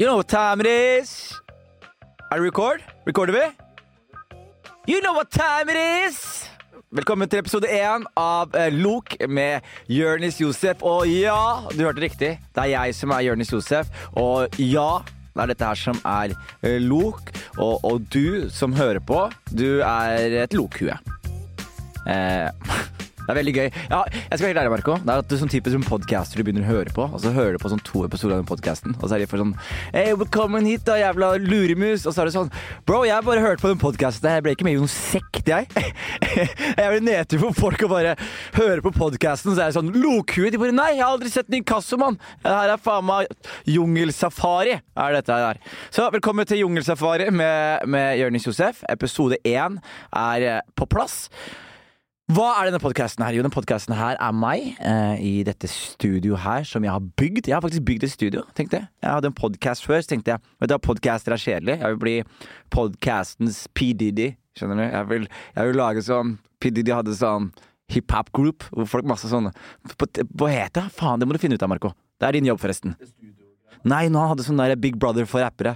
You know what time it is? Er det record? Recorder vi? You know what time it is? Velkommen til episode én av eh, Lok med Jørnis Josef. Og ja, du hørte riktig. Det er jeg som er Jørnis Josef. Og ja, det er dette her som er eh, Lok. Og, og du som hører på, du er et lokhue. Eh, det er veldig gøy. Ja, jeg skal være helt ærlig, Marco. Det er at du sånn typisk som podcaster du begynner å høre på, og så hører du på sånn to episoder av den podcasten, og så er de for sånn Hey, velkommen hit, da, jævla luremus. Og så er det sånn Bro, jeg har bare hørt på den podcasten. Jeg ble ikke med i noen sekt, jeg. Jeg blir nedtur for folk å bare høre på podcasten, så er det sånn Lokhue. De bare Nei, jeg har aldri sett en inkassomann. Det her er faen meg jungelsafari, er dette her. Så velkommen til Jungelsafari med, med Jonis Josef. Episode én er eh, på plass. Hva er denne podkasten her? Jo, denne podkasten her er meg eh, i dette studio her som jeg har bygd. Jeg har faktisk bygd et studio, tenkte jeg. Jeg hadde en podkast før, så tenkte jeg vet du hva, podcaster er kjedelig. Jeg vil bli podcastens P. Diddy, skjønner du. Jeg vil, jeg vil lage sånn P. Diddy hadde sånn hiphop group, hvor folk masse sånne Hva heter det? Faen, det må du finne ut av, Marco. Det er din jobb, forresten. Nei, nå hadde sånn der Big Brother for rappere.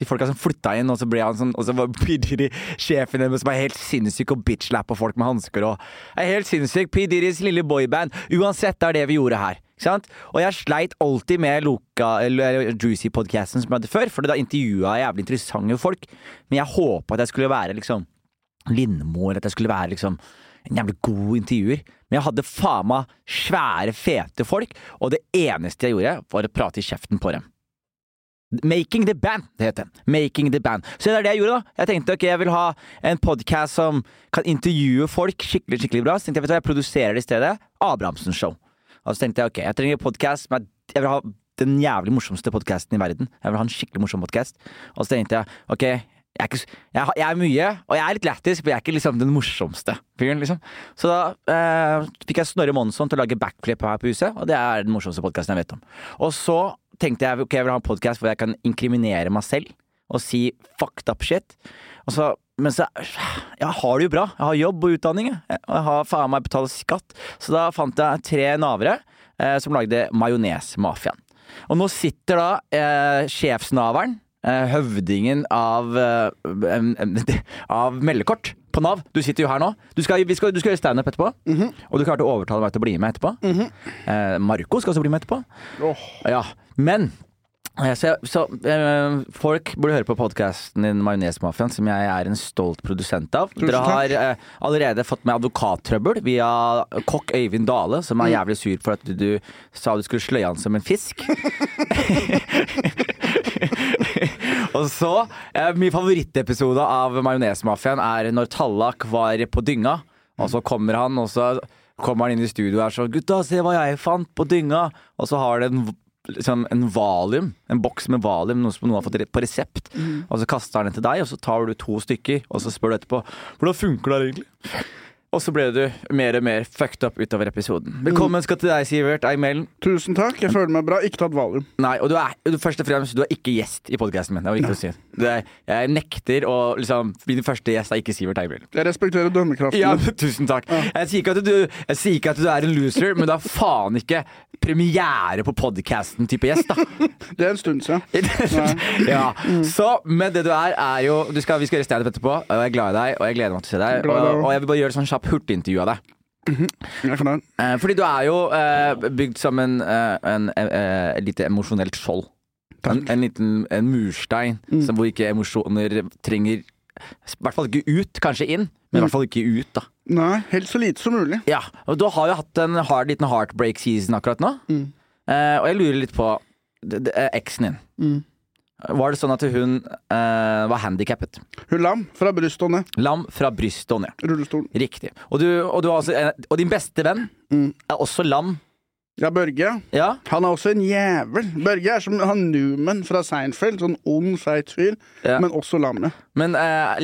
De folka som flytta inn, og så ble han sånn Og så P. Diddy sjefen deres som er helt sinnssyk og bitchlappa folk med hansker og er helt sinnssyk. P. Diddys lille boyband. Uansett, det er det vi gjorde her. Ikke sant? Og jeg sleit alltid med Luka, eller Juicy-podcasten som jeg hadde før, for da intervjua jeg jævlig interessante folk. Men jeg håpa at jeg skulle være liksom Lindmo, eller at jeg skulle være liksom en jævlig god intervjuer. Men jeg hadde faen meg svære, fete folk, og det eneste jeg gjorde, var å prate i kjeften på dem. Making the Band, det heter den. Making the Band. Så det er det jeg gjorde, da. Jeg tenkte ok, jeg vil ha en podkast som kan intervjue folk skikkelig skikkelig bra. Så tenkte jeg, vet du hva, jeg produserer det i stedet. Abrahamsen Show. Og så tenkte jeg ok, jeg trenger en podkast med Jeg vil ha den jævlig morsomste podkasten i verden. Jeg vil ha en skikkelig morsom podkast. Og så tenkte jeg ok, jeg er, ikke, jeg, jeg er, mye, og jeg er litt lættis, men jeg er ikke liksom den morsomste fyren, liksom. Så da eh, fikk jeg Snorre Monsson til å lage backflip her på huset, og det er den morsomste podkasten jeg vet om. Og så tenkte jeg ok, jeg vil ha en podkast hvor jeg kan inkriminere meg selv og si fucked up shit. Og så, men så Jeg har det jo bra. Jeg har jobb og utdanning, og jeg har faen meg betalt skatt. Så da fant jeg tre navere eh, som lagde Majonesmafiaen. Og nå sitter da eh, sjefsnaveren Eh, høvdingen av, eh, av meldekort på Nav. Du sitter jo her nå. Du skal, skal, du skal gjøre standup etterpå. Mm -hmm. Og du klarte å overtale meg til å bli med etterpå. Mm -hmm. eh, Marco skal også bli med etterpå. Oh. Ja, Men så, så eh, folk burde høre på podkasten din Majonesmafiaen, som jeg er en stolt produsent av. Dere har eh, allerede fått med advokattrøbbel via kokk Øyvind Dale, som er mm. jævlig sur for at du, du sa du skulle sløye han som en fisk. og så eh, Min favorittepisode av Majonesmafiaen er når Tallak var på dynga, og så kommer han, og så kommer han inn i studio og er sånn 'Gutta, se hva jeg fant på dynga!' Og så har det en liksom en valium, en boks med valium, noe som noen har fått på resept. Mm. Og så kaster han den til deg, og så tar du to stykker, og så spør du etterpå 'Hvordan funker det egentlig?' Og så ble du mer og mer fucked up utover episoden. Velkommen skal til deg, Sivert Eimelen. Tusen takk. Jeg føler meg bra. Ikke tatt valium. Nei, og du er, du, først og fremst, du er ikke gjest i podkasten min. Det var viktig å si. Er, jeg nekter å liksom din første gjest er ikke Sivert Eimelen. Jeg respekterer dømmekraften. Ja, tusen takk. Ja. Jeg, sier du, jeg sier ikke at du er en loser, men du er faen ikke premiere på podkasten-type gjest, da. det er en stund siden. ja. Så, men det du er, er jo skal, Vi skal gjøre standup etterpå, og jeg er glad i deg, og jeg gleder meg til å se deg. Og, og jeg vil bare gjøre det sånn kjapt hurtigintervju av deg. Mm -hmm. fordi du er jo uh, bygd som en, uh, en, eh, lite emosjonelt skjold. En, en, liten en murstein mm. hvor ikke emosjoner trenger I hvert fall ikke ut, kanskje inn, men i hvert fall ikke ut, da. Nei, helst så lite som mulig. Ja, og Du har jo hatt en hard, liten heartbreak season akkurat nå. Mm. Eh, og jeg lurer litt på eksen din. Mm. Var det sånn at hun eh, var handikappet? Hun lam fra brystet og ned. Lam fra brystet og ned. Rullestol. Riktig. Og, du, og, du også, og, din beste venn mm. er også lam. Ja, Børge. Ja. Han er også en jævel. Børge er som han Newman fra Seinfeld. Sånn ond, feit fyr, ja. men også lammet. Men uh,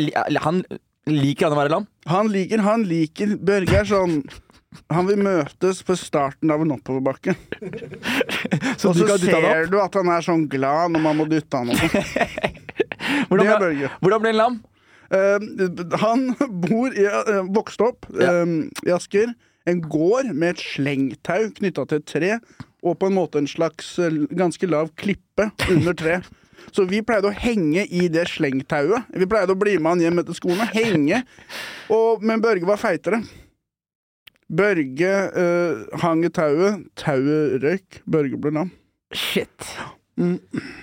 han liker han å være lam? Han liker, han liker Børge er sånn han vil møtes på starten av en oppoverbakke. og så ser du at han er sånn glad når man må dytte han opp. hvordan, det er Børge. Hvordan blir han lam? Uh, han bor i, uh, vokste opp ja. uh, i Asker. En gård med et slengtau knytta til et tre og på en måte en slags eh, ganske lav klippe under tre. Så vi pleide å henge i det slengtauet. Vi pleide å bli med han hjem etter skolen og henge. Og, men Børge var feitere. Børge eh, hang i tauet. Tauet røyk. Børge ble lam. Shit. Mm.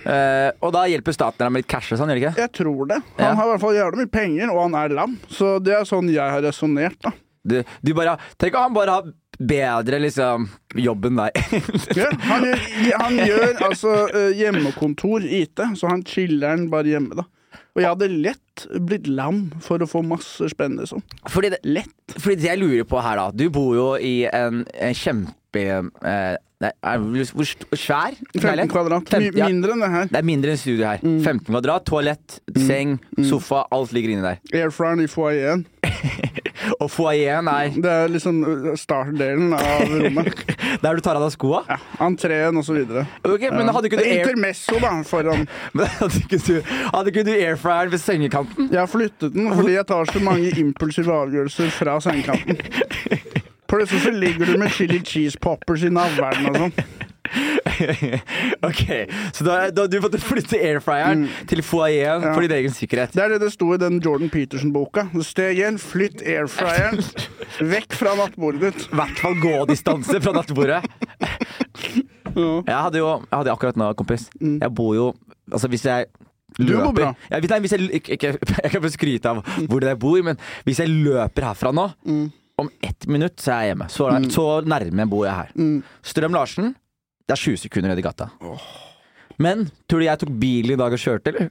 Uh, og da hjelper staten deg med litt cash sånn, gjør det ikke? Jeg tror det. Han Ja. har i hvert fall jævlig mye penger, og han er lam. Så det er sånn jeg har resonnert, da. Du, du bare Tenk om han bare har bedre liksom jobb enn deg. Ja, han, gjør, han gjør altså eh, hjemmekontor IT, så han chiller'n bare hjemme, da. Og jeg hadde lett blitt lam for å få masse spennende sånn. Fordi det, Lett. fordi det jeg lurer på her, da. Du bor jo i en, en kjempe eh, nei, Hvor svær 15 kvadrat. 15, ja. mindre enn det her. Det er mindre enn studio her. 15 kvadrat, toalett, seng, sofa. Alt ligger inni der. Airfryer i foajeen. Og foajeen er Det er liksom uh, startdelen av rommet. der du tar av deg skoa. Ja, Entreen og så videre. Ok, men hadde ikke du air... Intermesso, da, foran. Men hadde ikke du, hadde ikke du airfryeren ved sengekanten? Jeg har flyttet den fordi jeg tar så mange impulsive avgjørelser fra sengekanten. Plutselig så ligger du med chili cheese poppers i navlen og sånn. ok, så da, da du måtte flytte airfryeren til foajeen Ja. for din egen sikkerhet. Det er det det sto i den Jordan Peterson-boka. Steg igjen, flytt airfryeren vekk fra nattbordet ditt. I hvert fall gådistanse fra nattbordet. Ja. Jeg hadde jo jeg hadde akkurat nå, kompis. Jeg bor jo Altså, hvis jeg Du bor løper bra. ja, hvis, jeg, ikke, jeg kan få skryte av hvor jeg bor, men hvis jeg løper herfra nå Om ett minutt så er jeg hjemme. Så, så nærme bor jeg her. Strøm Larsen, det er 20 sekunder ned i gata. Men tror du jeg tok bilen i dag og kjørte, eller?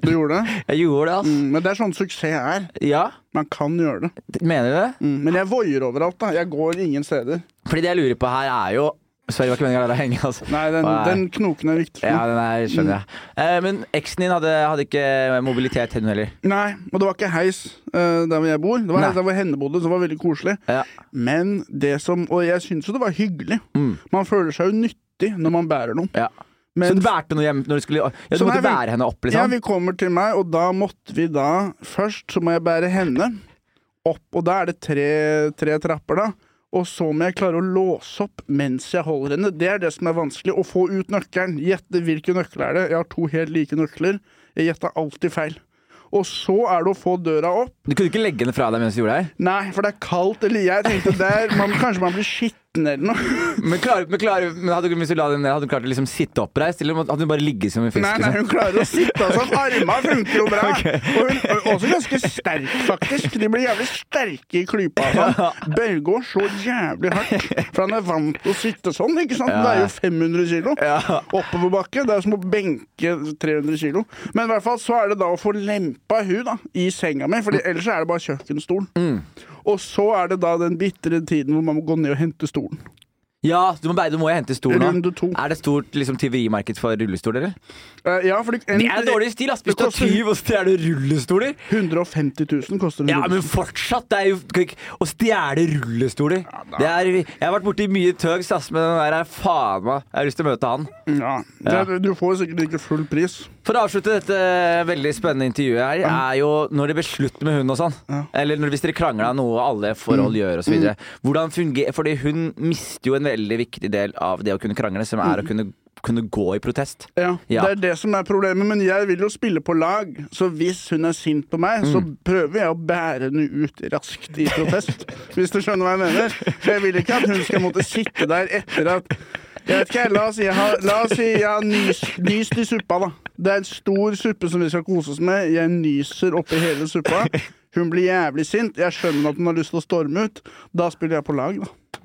Du gjorde det? Jeg gjorde det, altså. Mm, men det er sånn suksess er. Ja, Man kan gjøre det. mener du det? Mm, men jeg voier overalt, da. Jeg går ingen steder. Fordi det jeg lurer på her, er jo Sorry, det var ikke meningen å la deg henge, altså. Nei, den, den knoken er viktig. Ja, den er, skjønner jeg. Eh, men eksen din hadde, hadde ikke mobilitet, hun heller. Nei, og det var ikke heis uh, der hvor jeg bor. Det var Nei. heis der hvor henne bodde, så det var veldig koselig. Ja. Men det som Og jeg syns jo det var hyggelig. Mm. Man føler seg jo nyttig når man bærer noen. Ja. Men så du bærte noe hjem når du skulle Ja, du måtte nei, vi- bære henne opp, Ja, liksom? vi kommer til meg, og da måtte vi da Først så må jeg bære henne opp, og da er det tre, tre trapper, da. Og så må jeg klare å låse opp mens jeg holder henne. Det er det som er vanskelig. Å få ut nøkkelen. Gjette hvilken nøkkel er det. Jeg har to helt like nøkler. Jeg gjetta alltid feil. Og så er det å få døra opp. Du kunne ikke legge henne fra deg mens du gjorde det? her? Nei, for det er kaldt. Eller jeg tenkte der man, Kanskje man blir skitten eller noe. Men, klar, men, klar, men hadde, hun, ned, hadde hun klart å liksom sitte oppreist, eller hadde hun bare ligget som en fisk? Nei, nei, Liksom? hun klarer å sitte sånn. Arma funker jo bra. Og hun er også ganske sterk, faktisk. De blir jævlig sterke i klypa. Sånn. Børge så jævlig hardt, for han er vant til å sitte sånn. ikke sant? Det er jo 500 kilo. Ja. Oppoverbakke. Det er som å benke 300 kilo. Men i hvert fall så er det da å få lempa hun da, i senga mi, for ellers er det bare kjøkkenstolen. Mm. Og så er det da den bitre tiden hvor man må gå ned og hente stolen. Ja, du må, du må jo hente stol nå. Runde to. Er det stort liksom, tyverimarked for rullestoler, eller? Eh, ja, fordi en, Det er dårlig stil, ass! Hvis du er koster- tyv og stjeler rullestoler 150 000 koster en Ja, rullestol. men fortsatt! Det er jo kan ikke- Å stjele rullestoler det er, Jeg har vært borti mye tøgs, ass, men den der er faen meg Jeg har lyst til å møte han. Ja, det, Du får sikkert ikke full pris. For å avslutte dette veldig spennende intervjuet her, er jo når det blir slutt med hun og sånn. Ja. Mm. Eller når, hvis dere krangler av noe alle forhold gjør osv. Hvordan fungerer Fordi hun mister jo en veldig viktig del av det å kunne krangle, som er å kunne, kunne gå i protest. Ja, Ja. Det er det som er problemet, men jeg vil jo spille på lag. Så hvis hun er sint på meg, så Mm. prøver jeg å bære henne ut raskt i protest. hvis du skjønner hva jeg mener. For jeg vil ikke at hun skal måtte sitte der etter at jeg vet ikke, La oss si jeg har, la oss si jeg har nys, nyst i suppa. da Det er en stor suppe som vi skal kose oss med. Jeg nyser oppi hele suppa. Hun blir jævlig sint. Jeg skjønner at hun har lyst til å storme ut. Da spiller jeg på lag, da.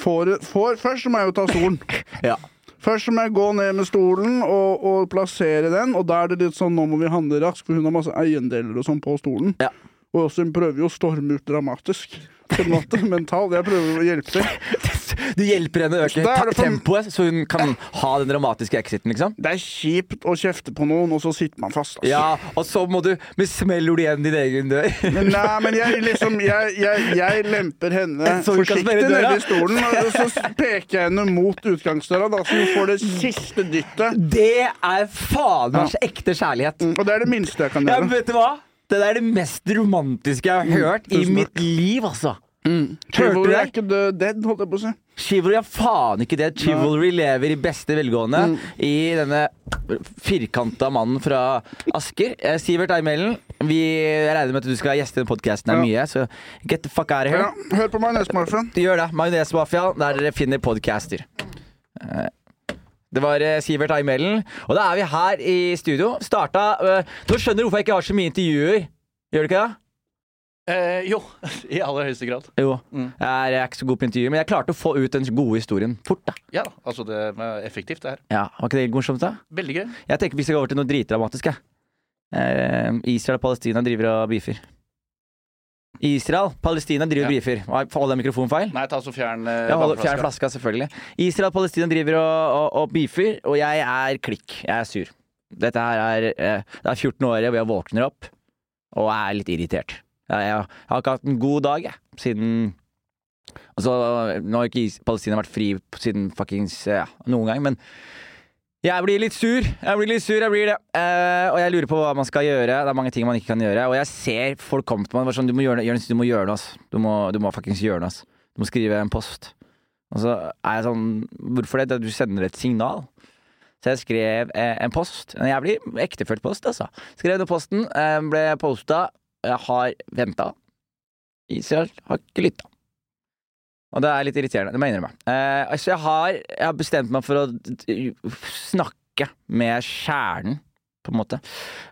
For, for, først må jeg jo ta stolen. Ja. Først må jeg gå ned med stolen og, og plassere den, og da er det litt sånn nå må vi handle raskt, for hun har masse eiendeler og sånn på stolen. Ja. Og hun prøver jo å storme ut dramatisk. På en måte, mentalt. Jeg prøver å hjelpe til. Du hjelper henne å øke for- tempoet, så hun kan ha den dramatiske exiten, liksom? Det er kjipt å kjefte på noen, og så sitter man fast. Altså. Ja, og så må du Men smeller du igjen din egen dør? Men, nei, men jeg, liksom, jeg, jeg, jeg lemper henne forsiktig nedi stolen, og så peker jeg henne mot utgangsdøra, da, så hun får det siste dyttet. Det er faders ja. ekte kjærlighet. Og det er det minste jeg kan gjøre. Ja, vet du hva? Det er det mest romantiske jeg har hørt i mitt liv, altså. Chivalry er ikke død, dead, holdt jeg på å si. Chivalry er faen ikke det. Chivalry lever i beste velgående Mm. i denne firkanta mannen fra Asker. Eh, Sivert Eimelen, vi regner med at du skal gjeste denne podkasten her mye, så get the fuck out of here. Ja, hør på Majonesmafiaen. Nesmafiaen. Gjør det. Majonesmafiaen, der dere finner podcaster. Eh, Det var eh, Sivert Eimelen, og da er vi her i studio. Starta Nå skjønner du hvorfor jeg ikke har så mye intervjuer. Gjør du ikke det? Eh, jo, i aller høyeste grad. Jo. Mm. Jeg er, ikke så god på intervjuer, men jeg klarte å få ut den gode historien fort. da Ja altså det er effektivt, det her. Ja, Var ikke det litt morsomt? da? Veldig gøy. Jeg tenker vi skal gå over til noe dritdramatisk. jeg. Eh, Israel og Palestina driver og beefer. Israel Palestina driver og Ja. beefer. Holder jeg mikrofonen feil? Nei, ta så fjern eh, holder, fjern flaska, selvfølgelig. Israel og Palestina driver og, og, og beefer, og jeg er klikk. Jeg er sur. Dette her er eh, Det er 14 år og jeg våkner opp og er litt irritert. Jeg, jeg, har ikke hatt en god dag, jeg, siden Altså, nå har ikke Palestina vært fri siden fuckings ja, noen gang, men jeg blir litt sur. Jeg blir litt sur, jeg blir det. Uh, og jeg lurer på hva man skal gjøre. Det er mange ting man ikke kan gjøre. Og jeg ser folk komme til meg og sånn Du må gjøre, noe, du må gjøre noe, ass. Du må, du må fuckings gjøre noe, ass. Du må skrive en post. Og så er jeg sånn Hvorfor det? Du sender et signal. Så jeg skrev eh, en post. En jævlig ektefølt post, altså. Skrev den posten, eh, ble posta. Jeg har venta. Israel har ikke lytta. Og det er litt irriterende, det må jeg innrømme. Eh, så jeg har, jeg har bestemt meg for å snakke med kjernen, på en måte.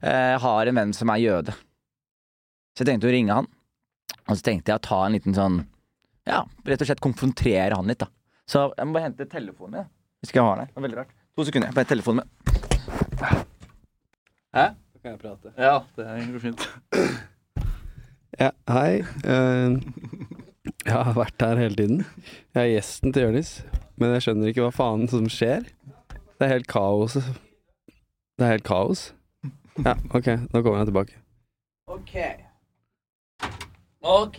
Eh, jeg har en venn som er jøde. Så jeg tenkte å ringe han. Og så tenkte jeg å ta en liten sånn Ja, rett og slett konfrontere han litt, da. Så jeg må bare hente telefonen min. Hvis ikke jeg har den her. Det er veldig rart. To sekunder. Bare telefonen min. Hæ? Kan jeg prate? Ja, det går fint. Ja, hei. Uh, jeg har vært her hele tiden. Jeg er gjesten til Jonis, men jeg skjønner ikke hva faen som skjer. Det er helt kaos. Det er helt kaos. Ja, ok, nå kommer jeg tilbake. Ok. Ok.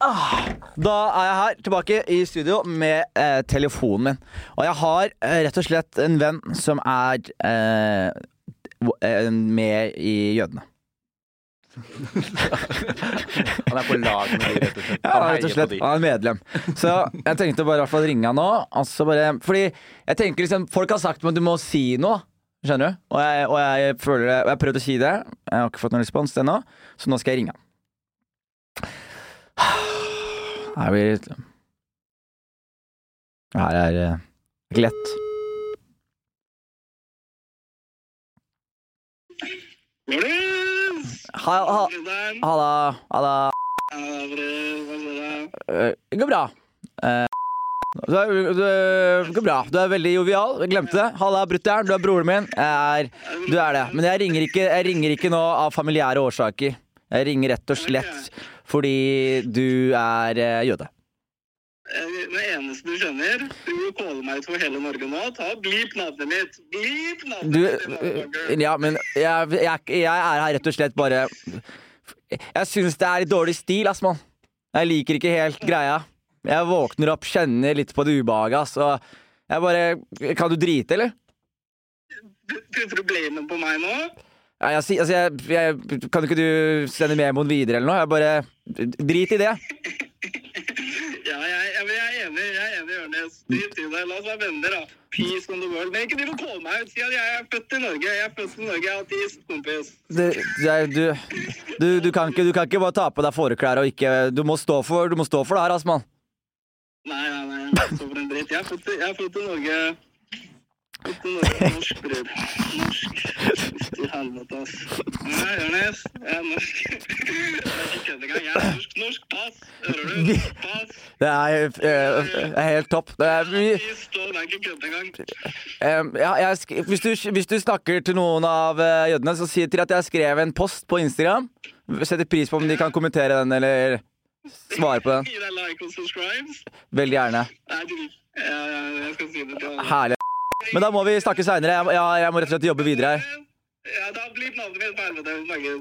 Ah, da er jeg her tilbake i studio med eh, telefonen min. Og jeg har eh, rett og slett en venn som er eh, med i Jødene. Han er på lag med de, rett og slett. Ja, rett og slett. Han er medlem. Så jeg tenkte bare i hvert fall ringe han nå. Altså bare, fordi jeg tenker liksom Folk har sagt at du må si noe. Skjønner du? Og jeg, og jeg føler det Jeg har prøvd å si det. Jeg har ikke fått noen respons ennå, så nå skal jeg ringe han. Her blir det Her er det ikke lett. Jonis! Ha, da? Eh, Det går bra. Eh, Du er, du, går bra. Du er veldig jovial. Jeg glemte det. Halla, brutter'n. Du er broren min. Jeg er, du er det. Men jeg ringer, ikke, jeg ringer ikke nå av familiære årsaker. Jeg ringer rett og slett fordi du er eh, jøde. Eh, Det eneste du skjønner Du caller meg ut for hele Norge nå. Ta Bleep navnet mitt! Bleep navnet Du mitt! Ja, men jeg, jeg, jeg er her rett og slett bare Jeg syns det er litt dårlig stil, ass, mann. Jeg liker ikke helt greia. Jeg våkner opp, kjenner litt på det ubehaget, ass, og jeg bare Kan du drite, eller? Putter du blamen på meg nå? Jeg, altså, jeg, jeg, kan ikke du sende memoen videre eller noe? Jeg bare Drit i det. Drit i det. La oss være venner, da. Peace on the world. Men ikke driv og kål meg ut. Si at jeg er født i Norge. Jeg er født i Norge. Jeg har ateist, kompis. det, det er- du, du, du, kan ikke, du kan ikke bare ta på deg fåreklær og ikke Du må stå for, du må stå for det her, Asman. Nei, nei, nei. Jeg er født i Norge. Norsk, bror. Norsk. Til helvete, ass. Nei, Jonis. Jeg er norsk. Det er ikke engang. Jeg er norsk. Norsk pass. Hører du? Pass. Det er, eh, er helt topp. Det er mye. Um, ja, jeg hvis, du, hvis du snakker til noen av uh, jødene, så si til at jeg skrev en post på Instagram. Setter pris på om de kan kommentere den eller svare på den. Veldig gjerne. Herlig. Men da må vi snakke seinere. Jeg, ja, jeg må rett og slett jobbe videre her. Ja, da blir navnet mitt på helvete. Snakkes.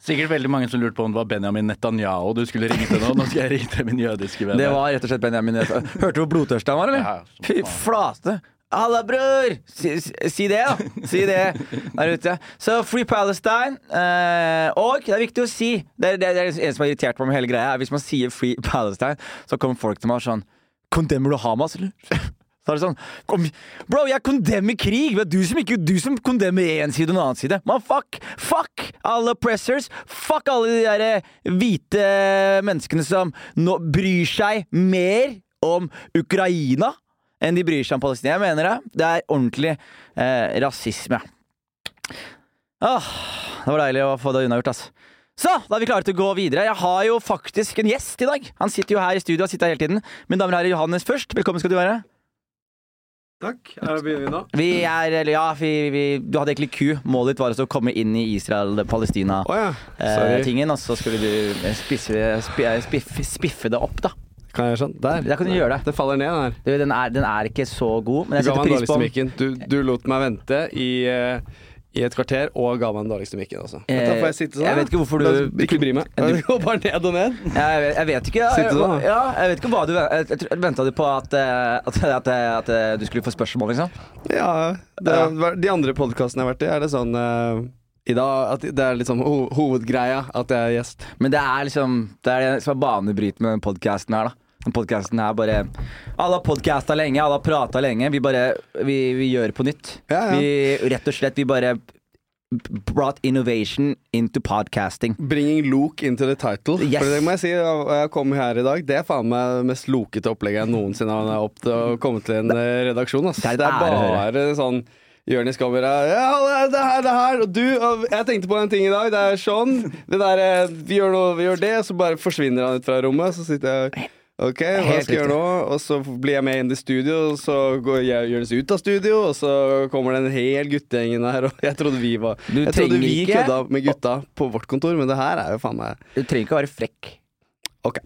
Sikkert veldig mange som lurte på om det var Benjamin Netanyahu du skulle ringe til nå. Nå skal jeg ringe til min jødiske venn. Det var rett og slett Benjamin Netanyahu. Hørte du hvor blodtørstig han var, eller? Ja, Fy flate. Halla, bror! Si, si, det, da. Si det der ute. Så Free Palestine. eh, og det er viktig å si Det er det, det er en som har irritert meg med hele greia. er Hvis man sier Free Palestine, så kommer folk til meg og sånn Kondemmer du Hamas, eller? Så er det sånn kom, Bro, jeg kondemmer krig! Du som, ikke, du som kondemmer én side og en annen side. Man, fuck! Fuck alle oppressors! Fuck alle de der eh, hvite menneskene som nå bryr seg mer om Ukraina enn de bryr seg om Palestina. Jeg mener det. Det er ordentlig eh, rasisme. Åh, det var deilig å få det unnagjort, ass. Så, da er vi klare til å gå videre. Jeg har jo faktisk en gjest i dag. Han sitter jo her i studio, har sittet her hele tiden. Mine damer og herrer, Johannes først. Velkommen skal du være. Takk. Begynner vi nå. Vi er, eller ja, vi, vi, du hadde egentlig ku. Målet ditt var altså å komme inn i Israel-Palestina. Å ja. Eh, tingen, og så skulle du spisse, spiffe, spiffe det opp, da. Kan jeg sånn? Der. Der kan du gjøre det. Det faller ned, den her. Du, den, er, den er ikke så god, men jeg setter pris på den. Du, du lot meg vente i, eh, i et kvarter og ga meg den dårligste mikken også. Eh, Da får jeg sitte sånn. jeg vet ikke hvorfor du- Da- Ikke bry meg. Du- går bare ned og ned. Jeg, jeg vet ikke. Jeg, da? Ja, jeg vet ikke hva du Venta du på at, eh, at, at, at, eh, du skulle få spørsmål, liksom? Ja, det, Ja. De andre podkastene jeg har vært i, er det sånn uh, i dag at det er sånn ho hovedgreia at jeg er gjest. Men det er liksom Det er det som er banebrytende med den podkasten her, da. Den podkasten her bare Alle har podkasta lenge, alle har prata lenge. Vi bare Vi, vi gjør det på nytt. Ja, ja. Vi rett og slett Vi bare brought innovation into podcasting. Bringing look into the title. Yes. For det må jeg si, jeg kom her i dag. Det er faen meg det mest lokete opplegget jeg noensinne har opp til å komme til en eh, redaksjon. Ass. Det er Det er bare sånn Jonis kommer her Ja, det er her, det her. Og du, og jeg tenkte på en ting i dag. Det er sånn. Det der, eh, vi gjør noe, vi gjør det, så bare forsvinner han ut fra rommet. Så sitter jeg Ok, hva skal jeg gjøre nå? Og så blir jeg med inn i studio, og så går jeg Jonis ut av studio, og så kommer det en hel guttegjeng her, og jeg trodde vi var Du Jeg trodde vi ikke- kødda med gutta på vårt kontor, men det her er jo faen meg Du trenger ikke å være frekk. Ok.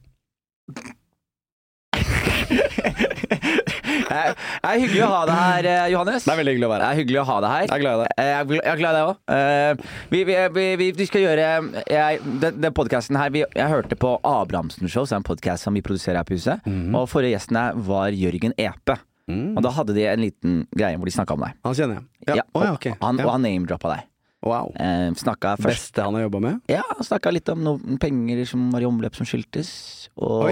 det er hyggelig å ha deg her, eh, Johannes. Det er veldig hyggelig å være her. er hyggelig å ha deg her. Jeg er glad i det. Eh, Jeg er glad i deg òg. Vi, vi, vi, vi, vi skal gjøre jeg, Den, den podkasten her vi, Jeg hørte på Abrahamsen Show, som er en podkast som vi produserer her på huset. Mm. Og forrige gjesten her var Jørgen Epe. Mm. Og da hadde de en liten greie hvor de snakka om deg. Han kjenner jeg. Ja. Ja, Å, ja, og, han, og han name-droppa deg. Wow. Eh, først Beste han har jobba med? Ja, snakka litt om noen penger som var i omløp som skyldtes. Og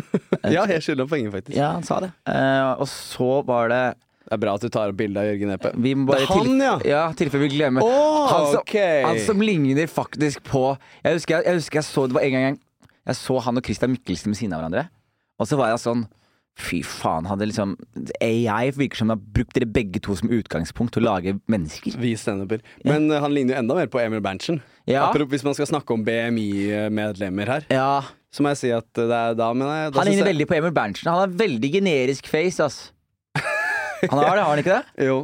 ja, jeg skylder ham penger, faktisk. Ja, han sa det. Eh, og så var det Det er bra at du tar opp bilde av Jørgen Epe. Det er han, ja! Ja, tilfelle vi glemmer. Oh, han, som, okay. han som ligner faktisk på Jeg husker jeg, jeg, husker jeg så Det var en gang jeg så han og Christian Mikkelsen ved siden av hverandre. Og så var jeg sånn Fy faen, hadde liksom AI virker som det har brukt dere begge to som utgangspunkt til å lage mennesker. Vi standuper. Men ja. han ligner jo enda mer på Emil Berntsen. Ja. Hvis man skal snakke om BMI-medlemmer her, Ja, så må jeg si at det er da men jeg da Han ligner jeg- veldig på Emil Berntsen. Han har veldig generisk face, ass. Han har det, har han ikke det? Jo.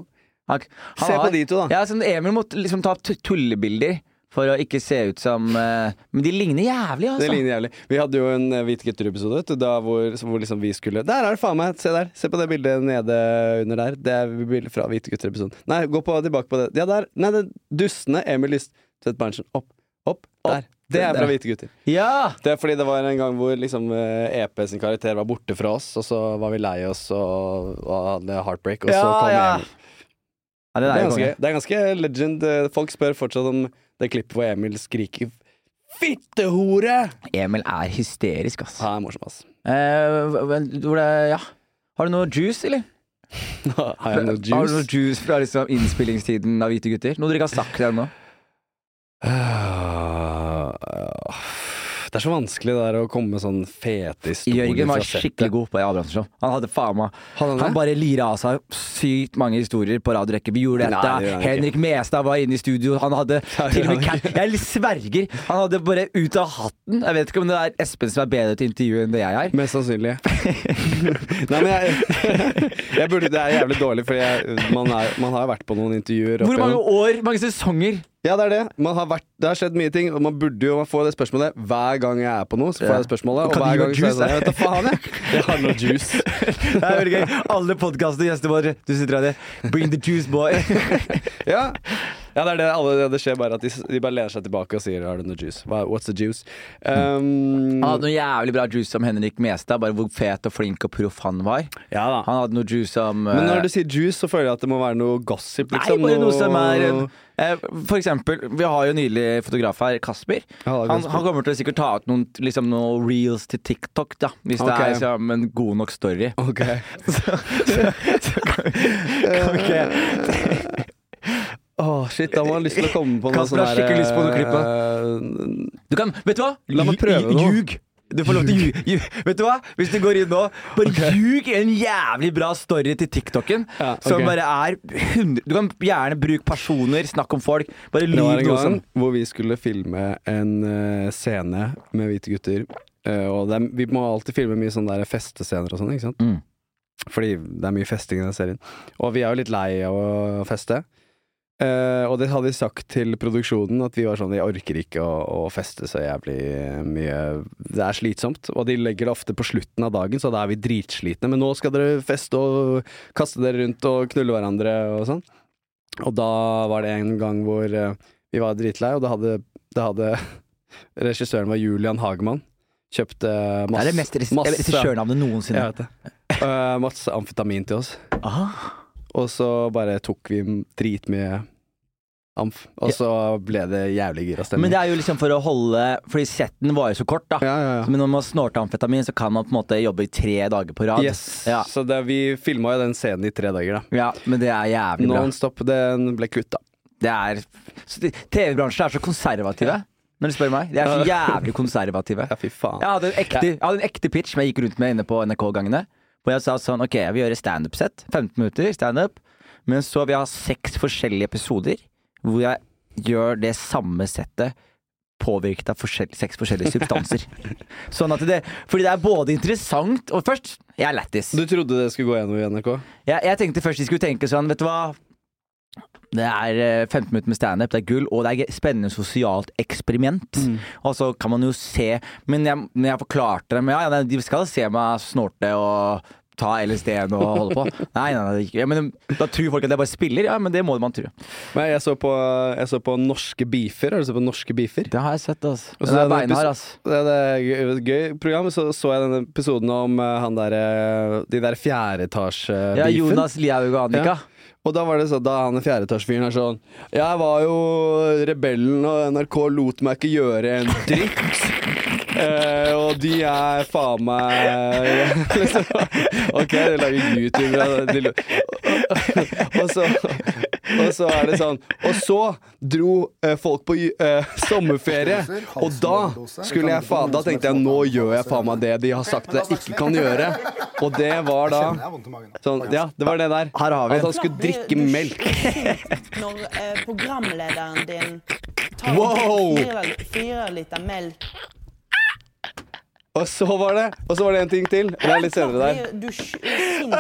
Han, han Se på har- de to, da. Ja, sånn Emil måtte liksom ta tullebilder for å ikke se ut som uh, Men de ligner jævlig, Det altså. ligner jævlig. Vi hadde jo en eh, Hvite gutter-episode hvor, hvor liksom vi skulle Der er det faen meg! Se der. Se på det bildet nede under der. Det er bildet fra Hvite gutter-episoden. Nei, gå på, tilbake på det. Ja, der. Nei, det er Emil Lyst. Lystvedt Berntsen. Opp. Opp. Der. Det er fra Hvite gutter. Ja! Det er fordi det var en gang hvor liksom eh, EP sin karakter var borte fra oss, og så var vi lei oss og, og hadde heartbreak, og så kom ja. Emil. ja det Det er er, ganske, det er ganske legend. Folk spør fortsatt om det klippet hvor Emil skriker 'fittehore'! Emil er hysterisk, ass. Han er morsom, ass. Eh, hvor det, ja. Har du noe juice, eller? Har jeg noe juice? Har du noe juice? fra liksom innspillingstiden av Hvite gutter? Noe dere ikke har sagt ennå? Ah, Det er så vanskelig det der å komme med sånn fete historier Jørgen var skikkelig god på det Abrahamsen Show. Han hadde faen meg han Han bare lira av seg sykt mange historier på radiorekke. Vi gjorde Nei, dette. det han ikke. Henrik Mestad var inne i studio. Han hadde det til og med cat, Jeg sverger. Han hadde bare ut av hatten. Jeg vet ikke om det er Espen som er bedre til intervju enn det jeg er. Mest sannsynlig. Nei, men jeg, jeg burde, Det er jævlig dårlig, for jeg, man, er, man har vært på noen intervjuer. Hvor mange år, mange sesonger? Ja, det er det. Man har vært, det har skjedd mye ting, og man burde jo få det spørsmålet hver gang jeg er på noe. Så får jeg det spørsmålet, og hver gang gi så er juice, jeg sånn Jeg vet da faen, jeg. Jeg har noe juice. Det er veldig gøy. Alle podkastene gjester våre. Du sitter der. Bring the juice, boy. Ja. Ja, det er det alle Det skjer bare at de, de bare lener seg tilbake og sier 'Har du noe juice?' Hva- What's the juice? Um, Han hadde noe jævlig bra juice om Henrik Mestad, bare hvor fet og flink og proff han var. ja da. Han hadde noe juice om Men eh, når du sier juice, så føler jeg at det må være noe gossip. Nei, Liksom, bare noe som er eh, For eksempel, vi har jo nylig fotograf her, Kasper. Ja, Han, han kommer til å sikkert ta ut noen, liksom, noen reels til TikTok, da. Hvis okay. det er liksom, en god nok story. Ok. Så, så, så kan, kan Åh, shit, da må jeg ha lyst til å komme på noe sånn har skikkelig lyst på noe klipp, eh, Du kan, vet du hva? La meg prøve noe. Ljug. Du får lov til å. Vet du hva? Hvis du går inn nå, bare ljug en jævlig bra story til TikToken. Ja, Som bare er 100 Du kan gjerne bruke personer, snakk om folk. Bare Det var en gang hvor vi skulle filme en uh, scene med hvite gutter. Uh, og er, vi må alltid filme mye sånne der festescener og sånn, ikke sant? Mm. Fordi det er mye festing i den serien. Og vi er jo litt lei av å feste. Eh, og det hadde vi sagt til produksjonen, at vi var sånn Vi orker ikke å, å feste så jævlig mye. Det er slitsomt. Og de legger det ofte på slutten av dagen, så da er vi dritslitne. Men nå skal dere feste og kaste dere rundt og knulle hverandre og sånn. Og da var det en gang hvor uh, vi var dritlei, og da hadde, da hadde Regissøren var Julian Hagemann. Kjøpte Det masse er det mest regissørnavnet noensinne. Jeg vet det. Eh, masse amfetamin til oss. Aha. Og så bare tok vi dritmye amf. Og så ble det jævlig gira stemning. Men det er jo liksom for å holde Fordi setten var jo så kort, da. ja, ja, ja. Men når man snorter amfetamin, så kan man på en måte jobbe i tre dager på rad. Yes. Ja. Så det, vi filma jo den scenen i tre dager, da. Ja, men det er jævlig bra. Non stop. Den ble kutta. Det er TV-bransjen er så konservative, når du spør meg. De er så jævlig konservative. Ja, fy faen. Jeg hadde en ekte, jeg hadde en ekte pitch som jeg gikk rundt med inne på NRK-gangene. Hvor jeg sa sånn Ok, jeg vil gjøre standup-sett. 15 minutter standup. Men så vil jeg ha seks forskjellige episoder hvor jeg gjør det samme settet påvirket av forskjell, seks forskjellige substanser. sånn at det Fordi det er både interessant og først Jeg er lættis. Du trodde det skulle gå gjennom i NRK? Jeg, jeg tenkte først de skulle tenke sånn, vet du hva det er eh, 15 minutter med standup, det er gull, og det er et spennende sosialt eksperiment. Og så kan man jo se Men jeg, jeg forklarte dem Ja, ja, de skal se meg snorte og ta LSD-en og holde på. Nei, nei, nei. Ja, men da tror folk at jeg bare spiller. Ja, men det må man tro. Men jeg så på, jeg så på Norske beefer. Har du sett på Norske beefer? Det har jeg sett, altså. Så er det beinhard, altså. Det er et gøy, program. Så så jeg denne episoden om eh, han der, eh, de der fjerdeetasje-beefen. Ja, Jonas Liaug og Annika. Og da var det sånn, da han fjerdeetasjefyren er sånn Jeg var jo rebellen, og NRK lot meg ikke gjøre en dritt. Eh, og de er faen meg liksom, OK, de lager YouTube og, så, og så er det sånn Og så dro uh, folk på uh, sommerferie, og da skulle jeg faen Da tenkte jeg nå gjør jeg faen meg det de har sagt jeg ikke kan gjøre. Og det var da sånn, Ja, det var det der. Her har vi At han skulle drikke melk. Når programlederen din tar Wow! fire liter melk Og så var det Og så var det en ting til. Det er litt senere der. Du er sint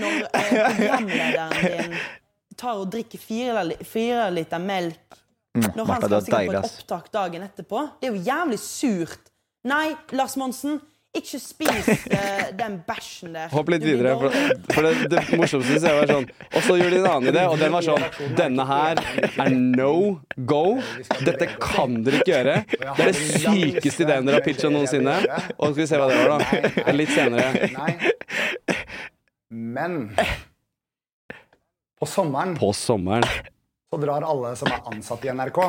når eh, programlederen din tar og drikker fire, fire liter melk når han skal er sikkert på et opptak dagen etterpå? Det er jo jævlig surt. Nei, Lars Monsen, ikke spis uh, den bæsjen der. Hopp litt videre. For, for det, det morsomste synes jeg var sånn Og så gjorde de en annen idé, og den var sånn Denne her er no go. Dette kan dere ikke gjøre. Det er det sykeste ideen dere har pitcha noensinne. Og så skal vi se hva det var, da. Litt senere. Men på sommeren På sommeren. så drar alle som er ansatt i NRK,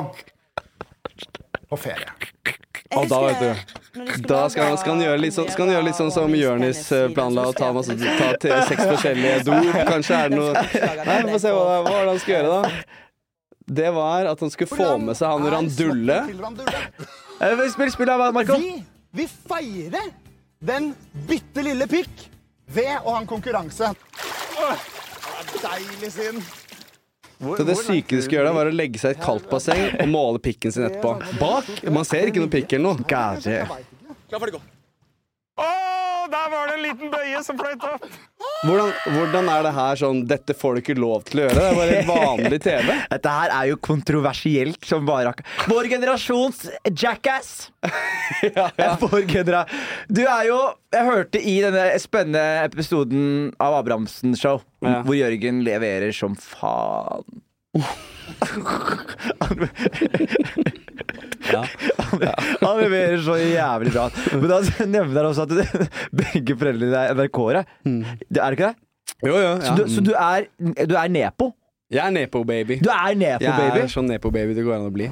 på ferie. Og da, vet du Da skal han, skal han gjøre litt sånn, skal han gjøre litt sånn som Jonis eh, planla, å ta, masse, ta til seks forskjellige dop. Kanskje er det noe Nei, vi får se hva, hva han skal gjøre, da. Det var at han skulle få med seg han Randulle. Eh, Spill, spill av Marco. Vi vil feire den bitte lille pikk ved å ha en konkurranse. Åh, det er deilig sinn. Så det syke de skulle gjøre, da, var å legge seg i et kaldt basseng og måle pikken sin etterpå. Bak! Man ser ikke noe pikk eller noe. Der var det en liten bøye som fløyt opp. Hvordan, hvordan er det her sånn Dette får du ikke lov til å gjøre. Det er bare vanlig TV. Dette her er jo kontroversielt som bare Vår generasjons jackass! Vår genera Du er jo Jeg hørte i denne spennende episoden av Abrahamsen Show, Ja. hvor Jørgen leverer som faen. Ja. Han leverer så jævlig bra. Men da nevner han også at det, begge foreldrene er NRK-ere. Er det ikke det? Jo, jo. Så, du, så du, er, du er nepo? Jeg er nepo-baby. Du er Jeg nepo-baby? er sånn nepo-baby det går an å bli.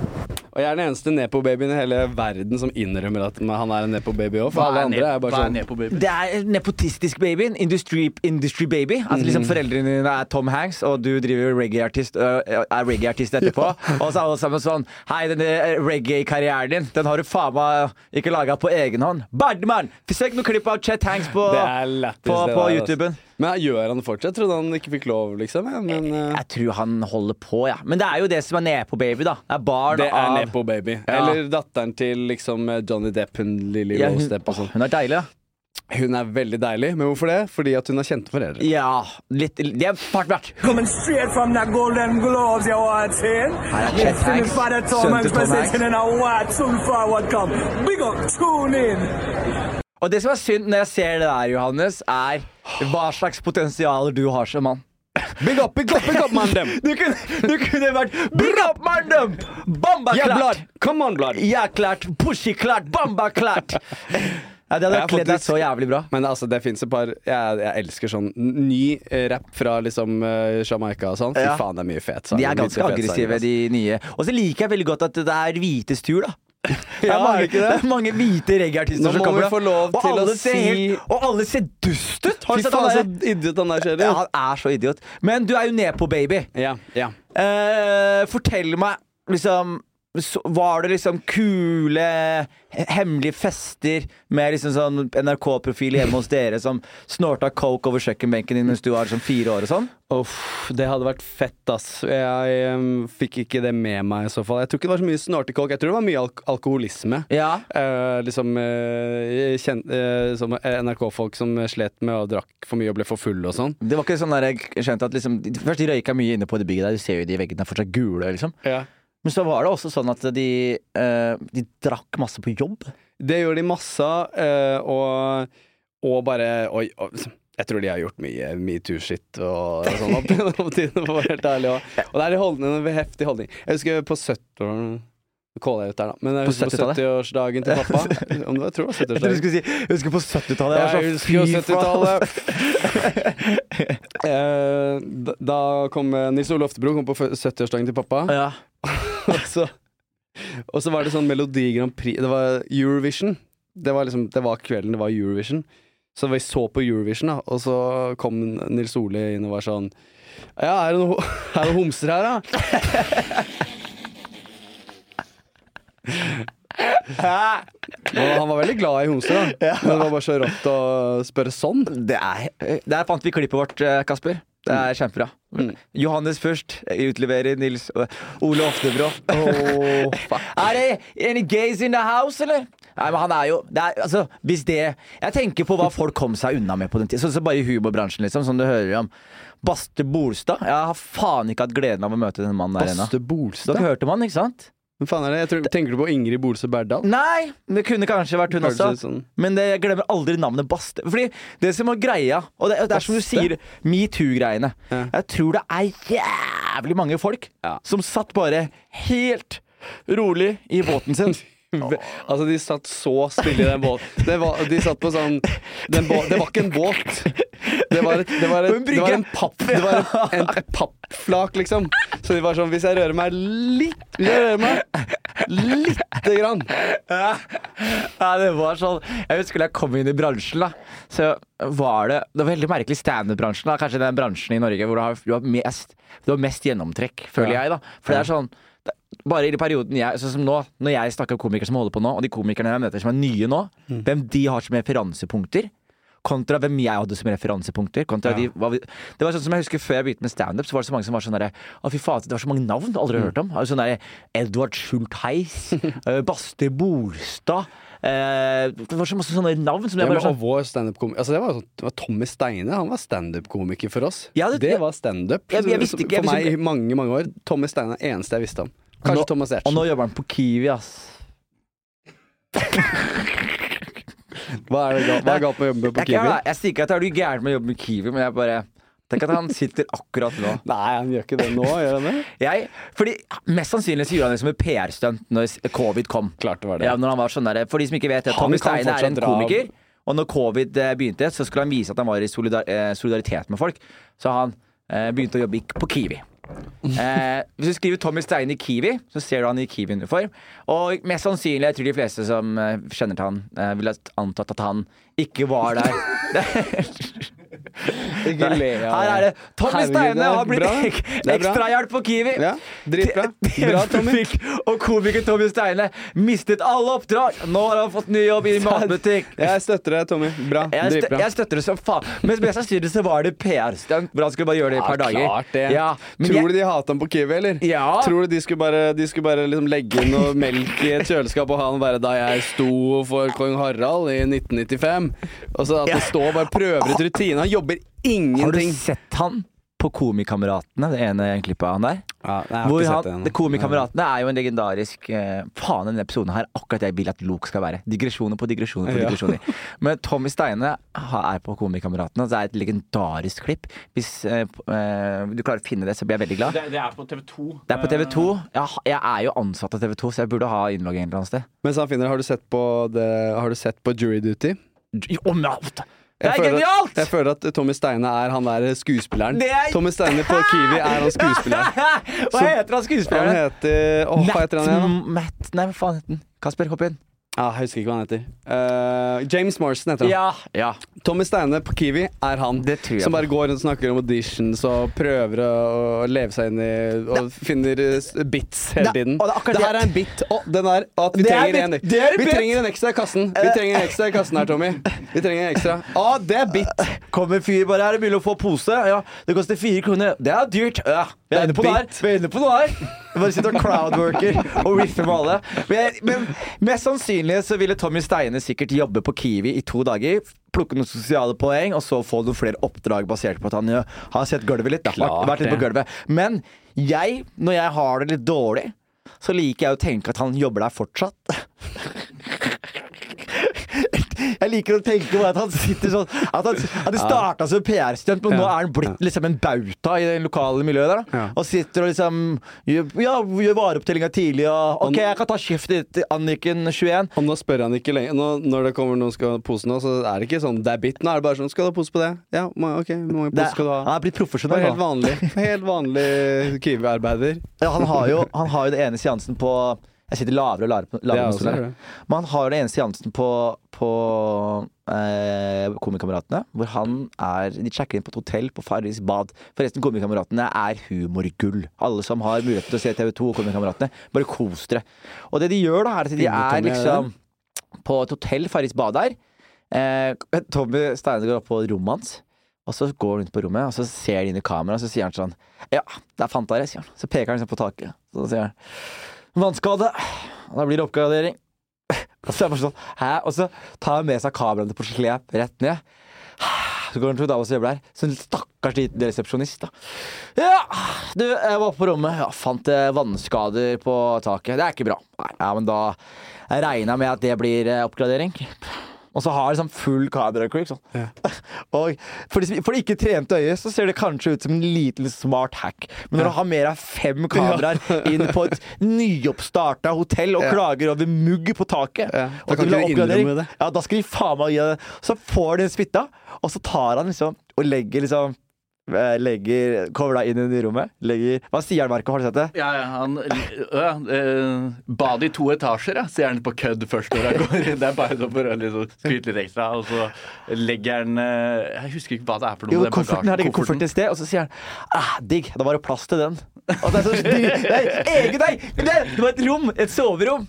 Og jeg er den eneste nepo-babyen i hele verden som innrømmer at han er en nepo-baby òg. For Hva alle er, andre er bare er sånn Nepo Baby? Det er nepotistisk baby. Industry, industry baby. Altså Mm. liksom Foreldrene dine er Tom Hanks, og du driver reggae-artist er reggae-artist etterpå. og så er alle sammen sånn Hei, denne reggae-karrieren din, den har du faen meg ikke laga på egen hånd. Bardemann! Søk noe klipp av Chet Hanks på, er på, på YouTuben. Men gjør han det fortsatt? Jeg trodde han ikke fikk lov, liksom. Ja, men jeg, Jeg tror han holder på, ja. Men det er jo det som er nepo-baby, da. Det er barn det er av nepo-baby. Ja. Eller datteren til liksom eh, Johnny Depp, hun Lily ja, Rose Depp og sånn. hun er deilig, da. Hun er veldig deilig. Men hvorfor det? Fordi at hun har kjente foreldre. Ja, litt Det er part verdt. Coming straight from the Golden Globes, you are seeing. Listening Hanks, Father Tom Hanks til Tom Hanks. presenting in a white soon forward come. Big up, tune in. Og det som er synd når jeg ser det der, Johannes, er hva slags potensialer du har som mann. Big up, big up, big up, man dem! Du du kunne vært Big up, mandem! Bamba Yeah! Come on, blood! Ja, klart! Pushy klart! Bamba klart! Ja, det hadde kledd deg så jævlig bra. Men altså, det fins et par jeg, jeg elsker sånn ny rap fra liksom uh, Jamaica og sånn. Fy Ja. faen, det er mye fet. De er ganske aggressive, de nye. Og så liker jeg veldig godt at det er hvites tur, da. Ja, mange, det er mange hvite reggae-artister som kommer. vi få lov og til å alle si- helt, Og alle ser dust ut! Har du sett han han så idiot han der Ja, han er så idiot. Men du er jo nedpå, baby. Ja, ja. Uh, fortell meg, liksom så, Var det liksom kule, hemmelige fester med liksom sånn NRK-profil hjemme hos dere som snorta coke over kjøkkenbenken din mens du var sånn fire år og sånn? Uff, det hadde vært fett, ass. Jeg em, fikk ikke det med meg i så fall. Jeg tror ikke det var så mye snortekolk. Jeg tror det var mye alk alkoholisme. Ja. Eh, liksom eh, kjen- eh, NRK-folk som slet med å drakk for mye og ble for fulle og sånn. Det var ikke sånn der jeg skjønte at liksom Først de røyka mye inne på det bygget der, du ser jo de veggene er fortsatt gule, liksom. Men så var det også sånn at de, eh, de drakk masse på jobb. Det gjorde de masse eh, og, og bare Oi, oi, jeg tror de har gjort mye metoo-shit og, og sånn opp gjennom tiden, for å være helt ærlig. Også. og det er en holdning, en heftig holdning. Jeg husker på 70 Caller jeg ut der, da. Men jeg husker på 70-årsdagen 70-årsdagen til pappa. Om det var, jeg tror det var Jeg 70-årsdagen. skulle si Jeg husker på 70-tallet. Jeg Jeg husker jo så fy faen. 70-tallet. Eh, da, kom Nils Ole Oftebro kom på 70-årsdagen til pappa. Ja. Og, så, og så var det sånn Melodi Grand Prix Det var Eurovision. Det var liksom Det var kvelden det var Eurovision. Så vi så på Eurovision, da, og så kom Nils Ole inn og var sånn Ja, er det noe, er det noe homser her, da? Og han var veldig glad i homser, da. Men det var bare så rått å spørre sånn. Det er Der fant vi klippet vårt, eh, Kasper. Det er kjempebra. Johannes først. Utleverer Nils Ole Oftebro. er det any gays in the house, eller? Nei, men han er jo det er, altså, Hvis det Jeg tenker på hva folk kom seg unna med på den tida. Sånn som bare i humorbransjen, liksom, som du hører om. Baste Bolstad. Jeg har faen ikke hatt gleden av å møte den mannen der ennå. Dere hørte om han, ikke sant? Hvem faen er det? Tror, tenker du på Ingrid Bolse Berdal? Nei, det kunne kanskje vært hun også. sånn. Men det, jeg glemmer aldri navnet Baste. Fordi det som er greia, og det, det er som du sier, metoo-greiene. Ja. Jeg tror det er jævlig mange folk Ja. som satt bare helt rolig i båten sin. Altså, de satt så stille i den båten. Det var, de satt på sånn den bå, Det var ikke en båt. Det var, et, det var, et, det var en papp Det var et, en, et pappflak, liksom. Så de var sånn Hvis jeg rører meg litt Hvis jeg rører meg lite grann Ja, det var sånn Jeg husker da jeg kom inn i bransjen, da. Så var det Det var veldig merkelig standup-bransjen. Kanskje den bransjen i Norge hvor du har, du har, mest, du har mest gjennomtrekk, føler Ja. jeg, da. For det er sånn bare i de perioden jeg Sånn som nå, når jeg snakker om komikere som holder på nå, og de komikerne jeg møter som er nye nå, Mm. hvem de har som referansepunkter. Kontra hvem jeg hadde som referansepunkter. Kontra de, hva vi, det var sånn som jeg husker Før jeg begynte med standup, så var det så mange som var sånn derre Å, fy faen, det var så mange navn du aldri har hørt om. Altså, sånn derre Edvard Schultheis, Baste Bolstad eh, Det var så masse sånne navn som ja, jeg bare sånn vår standup-komiker altså, det, var sånn- det var Tommy Steine. Han var standup-komiker for oss. Ja, det- det, var standup. For meg i mange mange år. Tommy Steine er det eneste jeg visste om. Kanskje Nå- Thomas Og nå jobber han på Kiwi, ass. Hva er, det galt, hva er galt med å jobbe på Jeg, jeg, Kiwi? jeg sier ikke at det er noe gærent med å jobbe med Kiwi, men jeg bare Tenk at han sitter akkurat nå. Nei, han gjør ikke det nå, gjør han det? Jeg, fordi Mest sannsynlig så gjorde han det som et PR-stunt når covid kom. Klart det var det. Ja, når han var sånn der, For de som ikke vet det, Tommy Steine er en av- komiker. Og når covid eh, begynte, så skulle han vise at han var i solidar eh, solidaritet med folk. Så han eh, begynte å jobbe på Kiwi. Eh, hvis du skriver Tommy Steine i Kiwi, så ser du han i Kiwi-uniform. Og mest sannsynlig, jeg tror de fleste som eh, kjenner til han, eh, ville antatt at han ikke var der. Ikke le av Her er det Tommy Steine har blitt ek ekstrahjelp på Kiwi. Ja, dritbra. Bra, Tommy. Og komiker Tommy Steine mistet alle oppdrag. Nå har han fått ny jobb i matbutikk. Jeg støtter deg, Tommy. Bra. Jeg, Dritbra. jeg støtter det som faen. Men mest sannsynlig så var det PR-stunt. Hvor han skulle bare gjøre det i et par dager. klart det. Ja, Tror jeg- du de hata han på Kiwi, eller? Ja. Tror du de skulle bare, de skulle bare liksom legge inn noe melk i et kjøleskap, og ha han bare 'da jeg sto for kong Harald i 1995'? Og så at Ja. det står bare prøver ut rutine. Han jobber Har du sett han på Komikameratene, det ene klippet av han der? Ja, nei, jeg har ikke han, sett det ennå. Komikameratene er jo en legendarisk eh, Faen, denne episoden her er akkurat jeg vil at Luke skal være. Digresjoner på digresjoner på Ja. digresjoner. Men Tommy Steine er på Komikameratene, og det er et legendarisk klipp. Hvis eh, eh, du klarer å finne det, så blir jeg veldig glad. Det, det er på TV 2. Det er på TV2. Jeg, jeg er jo ansatt av TV2, så jeg burde ha innlogg et eller annet sted. Men finner, har du sett på, det, har du sett på Jury Duty? Jo, men! Det er føler at- genialt! Jeg føler at Tommy Steine er han der skuespilleren. Er- Tommy Steine på Kiwi er han skuespilleren. Hva heter han Han skuespilleren? heter Åh, hva heter han igjen? Matt Nei, hva faen heter han? Kasper, hopp inn. Ah, jeg husker ikke hva han heter. Uh, James Morrison heter han. Ja, ja. Tommy Steine på Kiwi er han. Det tror jeg Som bare går rundt og snakker om auditions og prøver å, å leve seg inn i Og finner eh, bits hele Det- tiden. og det det her er en bit. Oh, den er at vi er trenger bit. en Det er Vi bit. trenger en ekstra i kassen. Vi trenger en ekstra i kassen her, Tommy. Vi trenger en ekstra. Å, det er bit. Kommer fyr bare her og begynner å få pose. Ja, det koster fire kroner. Det er dyrt. Ja, vi er inne på noe her. Vi er inne på noe her. Bare sitter og crowdworker og riffer med alle. Men, men mest sannsynlig så ville Tommy Steine sikkert jobbe på Kiwi i to dager. Plukke noen sosiale poeng, og så få noen flere oppdrag basert på at han har sett gulvet litt. Da. Klart Vært litt på gulvet. Men jeg, når jeg har det litt dårlig, så liker jeg å tenke at han jobber der fortsatt. Jeg liker å tenke på at han sitter sånn At, han, at det starta som PR-stunt, men nå er han blitt liksom en bauta i det lokale miljøet der. da. Og sitter og liksom Ja, gjør vareopptellinga tidlig og OK, jeg kan ta skiftet til Anniken 21. Og nå spør han ikke lenger nå, Når det kommer noen skal ha pose nå, så er det ikke sånn det er bit. Nå er det bare sånn Skal du ha pose på det? Ja, må, ok. Hvor mange pose skal du ha? han ha? er blitt profesjonell. helt vanlig. Helt vanlig Kiwi-arbeider. Ja, han, har jo, han har jo det ene seansen på Jeg sitter lavere og lavere, på- er lavere han har den ene seansen på, på eh, Komikameratene, hvor han er De sjekker inn på et hotell på Farris bad. Forresten, Komikameratene er humorgull. Alle som har mulighet til å se TV2 og Komikameratene, bare kos dere. Og det de gjør, da, er at de er liksom på et hotell, Farris bad der. Eh, Tommy Steine går opp på rommet hans. Og så går han rundt på rommet, og så ser de inn i kameraet, og så sier han sånn Ja, der fant jeg sier han. Så peker han liksom på taket. Så sier han Vannskade. Da blir det oppgradering. Og så er jeg sånn Hæ? Og så tar han med seg kameraene på slep rett ned. Så går han til dama som jobber der. Så en stakkars liten resepsjonist, da. Ja, du, jeg var oppe på rommet. Ja, fant eh, vannskader på taket. Det er ikke bra. Nei, ja, men da jeg med at det blir eh, oppgradering. Og så har liksom full full kameracrew. Sånn. Og for de, for de ikke trente øyet, så ser det kanskje ut som en liten smart hack. Men når du har mer enn fem kameraer inn på et nyoppstarta hotell og Ja. klager over mugg på taket Ja, og kan de vil ha du oppgradering. Ja, da skal de faen meg gi det. Så får de spytta, og så tar han liksom og legger liksom Legger Kommer da inn i rommet. Legger Hva sier han, Marco? Har du sett det? Ja, ja, han øh, øh, Bad i to etasjer, ja, sier han på kødd først når han går inn. Det er bare for å liksom skryte litt ekstra. Og så legger han eh, Jeg husker ikke hva det er for noe. Jo, den kofferten her ligger bagasjen- kofferten et sted, og så sier han ah, digg, da var det plass til den. Og det er så. Nei, eget nei! Det det var et rom, et soverom.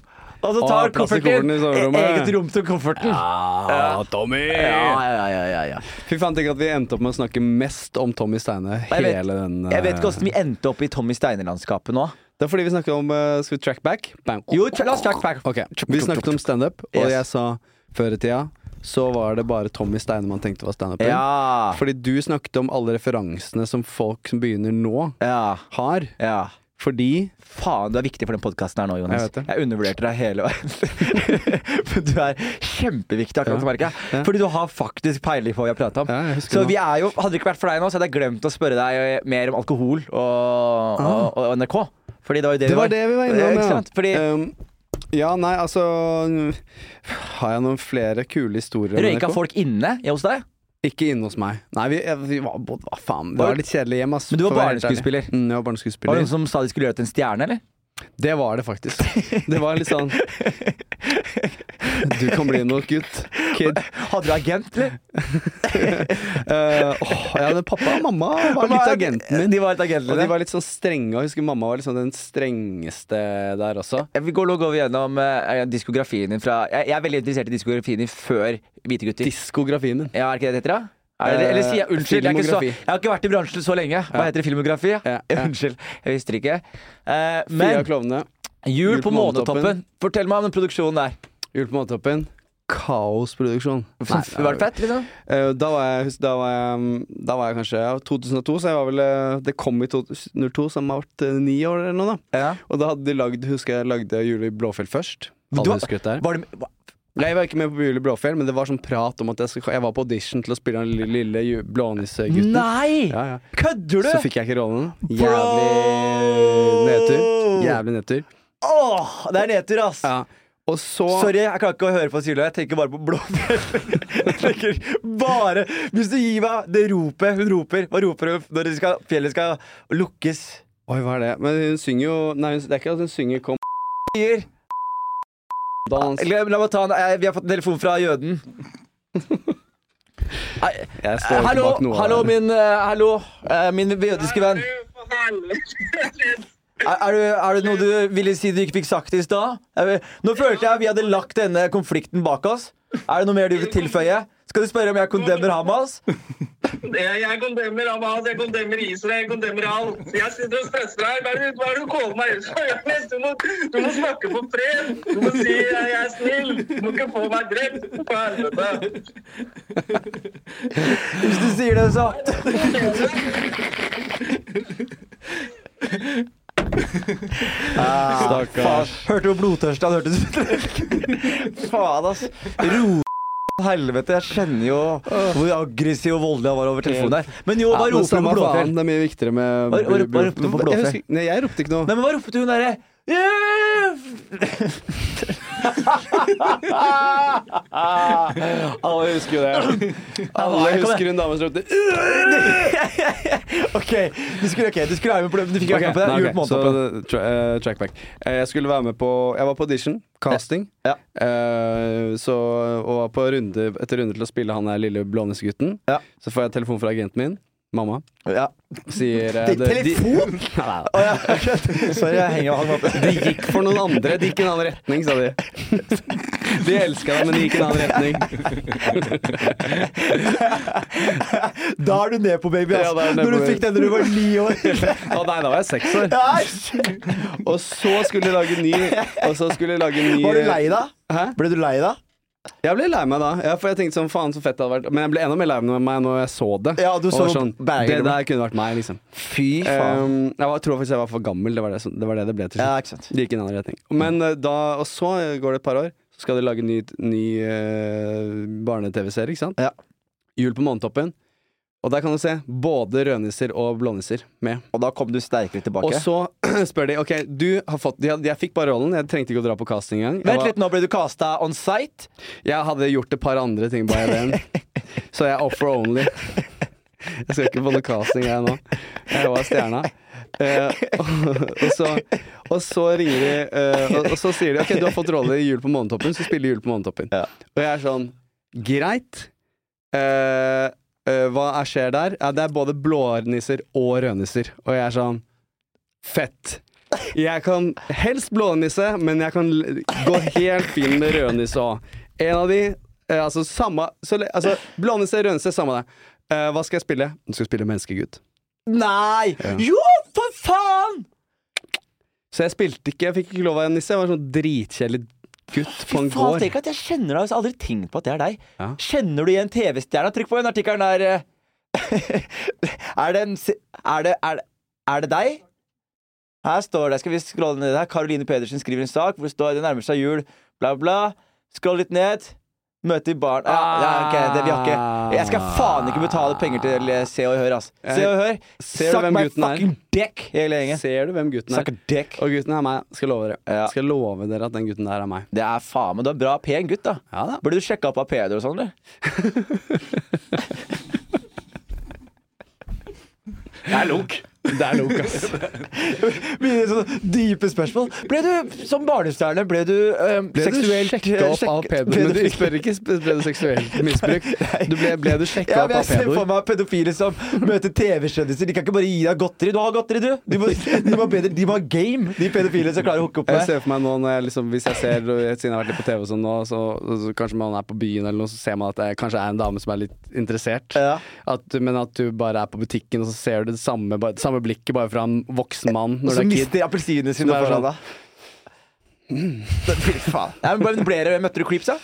Og så tar kofferten Eget rom til kofferten. Ja, Tommy! Ja, ja, ja, ja, ja. Fy faen, tenk at vi endte opp med å snakke mest om Tommy Steine Jeg vet- den uh... Jeg vet ikke hvordan vi endte opp i Tommy Steine-landskapet nå. Det er fordi vi snakket om uh, Skal vi track back? Bam. Jo, la oss track back. Okay. Vi snakket om standup, og jeg sa før i tida så var det bare Tommy Steine man tenkte var standupen. Ja. Fordi du snakket om alle referansene som folk som begynner nå, Ja. har. Ja. Fordi Faen, du er viktig for den podkasten her nå, Jonas. Jeg. Jeg undervurderte deg hele veien. Du er kjempeviktig, akkurat nå, merker jeg. Fordi du har faktisk peiling på hva vi har pratet om. Ja, Så vi er jo, hadde det ikke vært for deg nå, så hadde jeg glemt å spørre deg mer om alkohol og, og, og NRK. Fordi det var jo det, Ah. Det vi var det vi var innom, Ikke ja. Fordi Um, ja, nei, altså Har jeg noen flere kule historier? om NRK? Røyka folk inne hos deg? Ikke inne hos meg. Nei, vi, vi var Hva faen. Det Var- litt kjedelig hjemme. Men du var barneskuespiller? Mm, jeg var Var det noen som sa de skulle gjøre deg til en stjerne, eller? Det var det faktisk. Det var litt sånn Du kan bli noe gutt. Kid. Hadde du agent, eller? uh, åh, ja, pappa og mamma var litt agenten min. De var litt agenter, Og de var litt sånn strenge. Og jeg husker mamma var liksom den strengeste der også. Vi går, nå går vi gjennom uh, diskografien din fra jeg, jeg er veldig interessert i diskografien din før Hvite gutter. Diskografien din. Ja, er ikke det det heter, da? Er det, eller sier jeg unnskyld? Jeg, så, jeg har ikke vært i bransjen så lenge. Hva heter det? Filmografi? Ja, ja. Unnskyld, jeg visste ikke. Uh, men av. Jul på på Månetoppen. Fortell meg om den produksjonen der. Jul på Månetoppen. Kaosproduksjon. var det fett, liksom? Eh, Da var jeg, da var jeg, da var jeg kanskje ja, 2002, så jeg var vel eh, Det kom i 2002, som har vært eh, ni år eller noe, da. Ja. Og da hadde de lagd Husker jeg lagde Jul i Blåfjell først. Du Alle husker. Var det, Nei, Jeg var ikke med på Jul Blåfjell, men det var sånn prat om at jeg, skal, jeg var på audition til å spille den lille, lille blånissegutten. Nei! Ja, ja. Kødder du? Så fikk jeg ikke rollen. Jævlig nedtur. Jævlig nedtur. Åh, det er nedtur, ass. Ja. Og så Sorry, jeg kan ikke høre på Silje. Jeg tenker bare på Blåfjell. Jeg tenker bare Hvis du gir meg det ropet hun roper Hva roper hun når skal, fjellet skal lukkes? Oi, hva er det? Men hun synger jo Nei, det er ikke at hun synger 'Kom Sier dans'. La, la meg ta en jeg- Vi har fått en telefon fra jøden. Nei, Jeg står ikke hallo, bak noe hallo, det. min, eh, hallo, eh, min jødiske venn. Er, er, det, er det noe du ville si du ikke fikk sagt i stad? Nå følte jeg vi hadde lagt denne konflikten bak oss. Er det noe mer du vil tilføye? Skal du spørre om jeg kondemner Hamas? Jeg, kondemner Hamas, jeg kondemner Israel, jeg kondemner alt. Jeg sitter og stresser deg. Hva er det du kaller meg? Johannes? Du du må snakke for fred. Du må si at jeg er snill. Du må ikke få meg drept. For helvete. Hvis du sier det, så Faen, Hørte du hvor blodtørst han hørtes ut? Faen, ass. Ro Helvete, jeg kjenner jo hvor aggressiv og voldelig han var over telefonen der. Men jo, hva Ja, roper du på Blåfjell? Det er mye viktigere med Hva- hva- hva ropte du på Blåfjell? Jeg husker- Nei, jeg ropte ikke noe. Nei, men hva ropte hun derre Alle husker jo det. Alle husker en dame som ropte OK, du skulle, okay, du skulle være med på det, du fikk ikke Ok, være med på det. nei, okay. så tra uh, trackback. Eh, jeg skulle være med på Jeg var på audition, casting. Ja. Uh, så, og var på runde etter runde til å spille han der lille blånissegutten. Ja. Så får jeg telefon fra agenten min, mamma, Ja. sier eh, Det- telefon? De, Nei, nei. Å, ja. Sorry, jeg henger opp. De gikk for noen andre. De gikk i en annen retning, sa de. De elska deg, men de gikk i en annen retning. Da er du ned på, baby. Ja, da jeg ned Når du fikk den da du var ni år. Å nei, da var jeg seks år. Og så skulle de lage ny Og så skulle de lage ny Var du lei deg? Hæ? Ble du lei deg? Jeg ble lei meg da. Ja, for jeg tenkte sånn, faen så fett det hadde vært Men jeg ble enda mer lei meg når jeg så det. Ja, du så sånn, Det der kunne vært meg, liksom. Fy faen. Um, jeg var, tror faktisk jeg var for gammel. Det var det som- det, var det, det ble til Ja, slutt. ikke sant. Det gikk i en annen retning. Men uh, da, og så går det et par år, så skal de lage ny, ny uh, barne-TV-serie, ikke sant? Ja. Jul på Månetoppen. Og der kan du se både rødnisser og blånisser med. Og da kom du sterkere tilbake. Og så spør de OK, du har fått Jeg, Jeg fikk bare rollen, jeg trengte ikke å dra på casting engang. Vent var- litt, nå ble du casta on site? Jeg hadde gjort et par andre ting by then. Så jeg er offer only. Jeg skal ikke på noe casting, jeg nå. Jeg var stjerna. Eh, og, så, og så ringer de eh, og, og så sier de OK, du har fått rolle i Jul på Månetoppen, så spiller Jul på Månetoppen. Ja. Og jeg er sånn Greit. Eh, eh, hva er skjer der? Ja, det er både blånisser og rødnisser. Og jeg er sånn Fett. Jeg kan helst blånisse, men jeg kan gå helt fin med rødnisse òg. En av de uh, Altså samme så, altså, Blånisse, rødnisse, samme det. Uh, hva skal jeg spille? Du skal spille menneskegutt. Nei! Jo, for faen! Så jeg spilte ikke, jeg fikk ikke lov av en nisse. Jeg var sånn dritkjedelig gutt på en gård. tenk at jeg kjenner deg. Jeg har aldri tenkt på at det er deg. Ja. Kjenner du igjen TV-stjerna? Trykk på den artikkelen der. eh. er det en Er det, er er det deg? Her står det, skal vi scrolle ned her Karoline Pedersen skriver en sak hvor det står det nærmer seg jul, bla, bla. Scroll litt ned. Møter barn ja, ja, ok, det vi har ikke. Jeg skal faen ikke betale penger til Se og Hør, ass. Se og Hør. Ser Suck my gutten er? fucking dick, hele gjengen. Ser du hvem gutten er? dick. Og gutten er meg. Skal love dere. Ja. Skal love dere at den gutten der er meg. Det er faen meg Du er bra pen gutt, da. Ja da. Burde du sjekke opp av Peder og sånn, eller? Jeg er lunk. Det er nok, ass. Mine sånne dype spørsmål. Ble du, som barnestjerne, ble du um, Ble du seksuelt sjekka opp av ble Men du- du spør ikke sp- ble du seksuelt misbruk. Du ble, ble du sjekka Ja, opp men av jeg ser for meg pedofile som møter TV-kjendiser. De kan ikke bare gi deg godteri. Du har godteri, du! De må, de må, ha bedre, de må ha game, de pedofile som klarer å hooke opp Jeg med. ser for meg nå når jeg liksom, Hvis jeg ser Siden jeg har vært litt på TV og sånn nå, så, så kanskje man er på byen eller noe, så ser man at det kanskje er en dame som er litt interessert. Ja. At, men at du bare er på butikken, og så ser du det samme, bare, samme blikket bare fra en voksen mann når du er kid. mister appelsinene Som sine foran sånn- deg. Faen. Ble det, Møtte du creeps, da?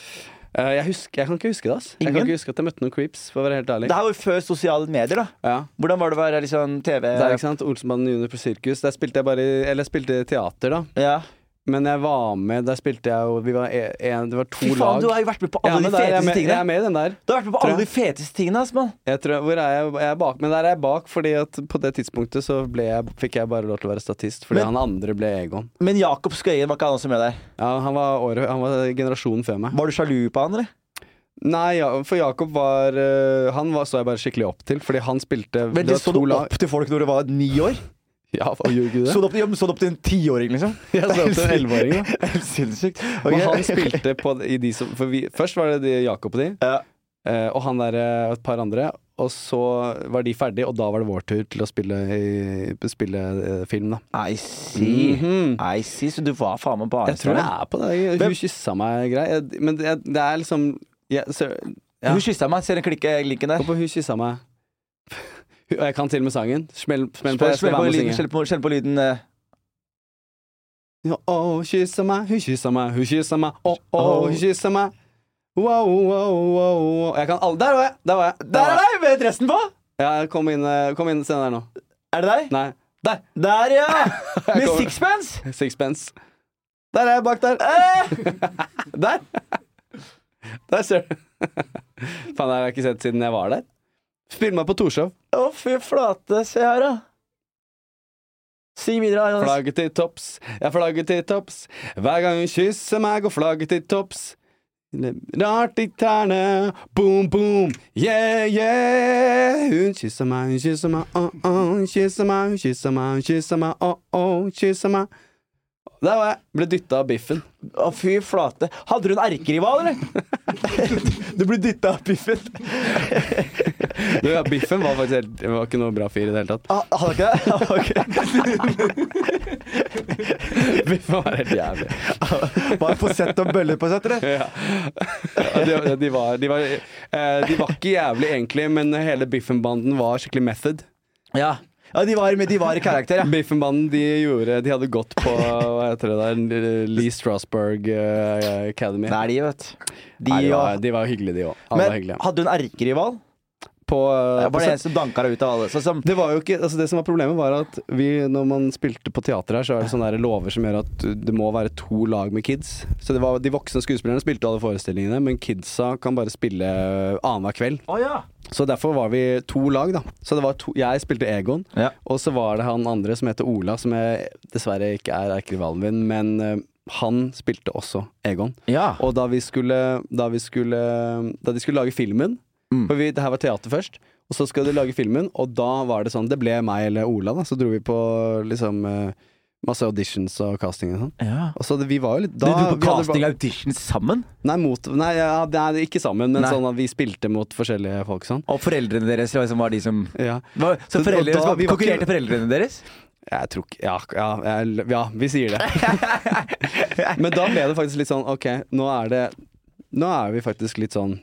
Uh, jeg, husker, jeg kan ikke huske det, ass. Jeg kan ikke huske at jeg møtte noen creeps, for å være helt ærlig. Det her var jo før sosiale medier, da. Ja. Hvordan var det å være liksom TV Det er ikke sant, Olsenbanden junior på sirkus. Der spilte jeg bare Eller jeg spilte teater, da. Ja. Men jeg var med, der spilte jeg jo Vi var e- en, Det var to Fy faen, lag. du har jo vært med på alle de feteste med, jeg er tingene. med i den der. Du har vært med på alle de feteste tingene, Asman. Jeg tror, hvor er jeg? jeg er bak, men der er jeg bak fordi at på det tidspunktet så jeg, fikk jeg bare lov til å være statist. Fordi Men- han andre ble Egon. Men Jakob Skøyen var ikke han også med der? Ja, han var, året, han var generasjonen før meg. Var du sjalu på han, eller? Nei, ja, for Jakob var øh, Han var, så jeg bare skikkelig opp til, fordi han spilte Men det du Så du opp til folk når du var ni år? Ja, hva gjorde du det? Så du opp, ja, opp til en tiåring, liksom? Jeg så opp til en 11-åring, da. Helt sinnssykt. Men han spilte på i de som For vi, først var det de Jakob og de, Ja. eh, og han der eh, og et par andre. Og så var de ferdige, og da var det vår tur til å spille, spille eh, film, da. I see. Mhm. I see. Så du var faen meg Jeg tror jeg er på det. Hun kyssa meg grei. Men det, det er liksom jeg, så, ja. Hun kyssa meg. Ser du linken der? Hvorfor Hun kyssa meg. Og jeg kan til og med sangen. Smell, smell på, Smell på, lyden, smell på, på lyden. Uh. Ja, oh, hun kysser meg, hun kysser meg, hun kysser meg, Oh, oh, hun kysser meg. Wow, wow, wow, wow. Jeg kan alle Der var jeg! Der var jeg. Der er deg! Med dressen på! Ja, kom inn, eh, kom inn, se der nå. Er det deg? Nei. Der! Der, ja! Med sixpence! Sixpence. Der er jeg bak der. Eh! Der! Der ser du. Faen, det har jeg ikke sett siden jeg var der. Spill meg på Torshov. Å, fy flate. Se her, da. Syng videre. Jonas. Flagget til topps, ja, flagget til topps. Hver gang hun kysser meg, går flagget til topps. Rart i tærne, boom, boom, yeah, yeah. Hun kysser meg, hun kysser meg, oh, oh. Hun kysser meg, hun kysser meg, hun kysser meg, oh, oh. Hun kysser meg. Der var jeg. Ble dytta av biffen. Å, fy flate. Hadde du en erkerival, eller? du ble dytta av biffen. Du, ja, biffen var faktisk helt, det var ikke noe bra fyr i det hele tatt. Ah, Hadde ikke det? Okay. Biffen var helt jævlig. Bare på sett og bøller på sett, eller? Ja. Ja, de, de, var, de, var, eh, de var ikke jævlig egentlig, men hele Biffen-banden var skikkelig method. Ja. Ja de, var, de var i karakter, ja. Biffen-banden de gjorde De hadde gått på hva heter det der Lee Strasberg eh, Academy. Det er de, vet du. De, de, var, de var hyggelige, de òg. Men hyggelige. hadde du en erkerival? På, ja, på Var det en som danka deg ut av alle? Som det var jo ikke, altså det som var Problemet var at vi, når man spilte på teater her, så er det sånne lover som gjør at det må være to lag med kids. Så det var, De voksne skuespillerne spilte alle forestillingene, men kidsa kan bare spille uh, annenhver kveld. Oh, ja. Så derfor var vi to lag, da. Så det var to, jeg spilte Egon, Ja. og så var det han andre som heter Ola, som jeg dessverre ikke er erkerivalen min, men eh, han spilte også Egon. ja. Og da vi skulle Da, vi skulle, da de skulle lage filmen Mm. For vi, det her var teater først, og så skulle de lage filmen, og da var det sånn Det ble meg eller Ola, da. Så dro vi på liksom eh, masse auditions og casting og sånn. ja. Og så vi var jo litt da, Du, dro på casting og audition sammen? Nei, mot, nei ja, er ikke sammen, men Nei. sånn at vi spilte mot forskjellige folk sånn. Og foreldrene deres liksom var de som Ja. var, Så Så- foreldre, da- var konkurrerte foreldrene deres? Jeg tror ikke ja, ja, ja, vi sier det. Men da ble det faktisk litt sånn Ok, nå er det Nå er vi faktisk litt sånn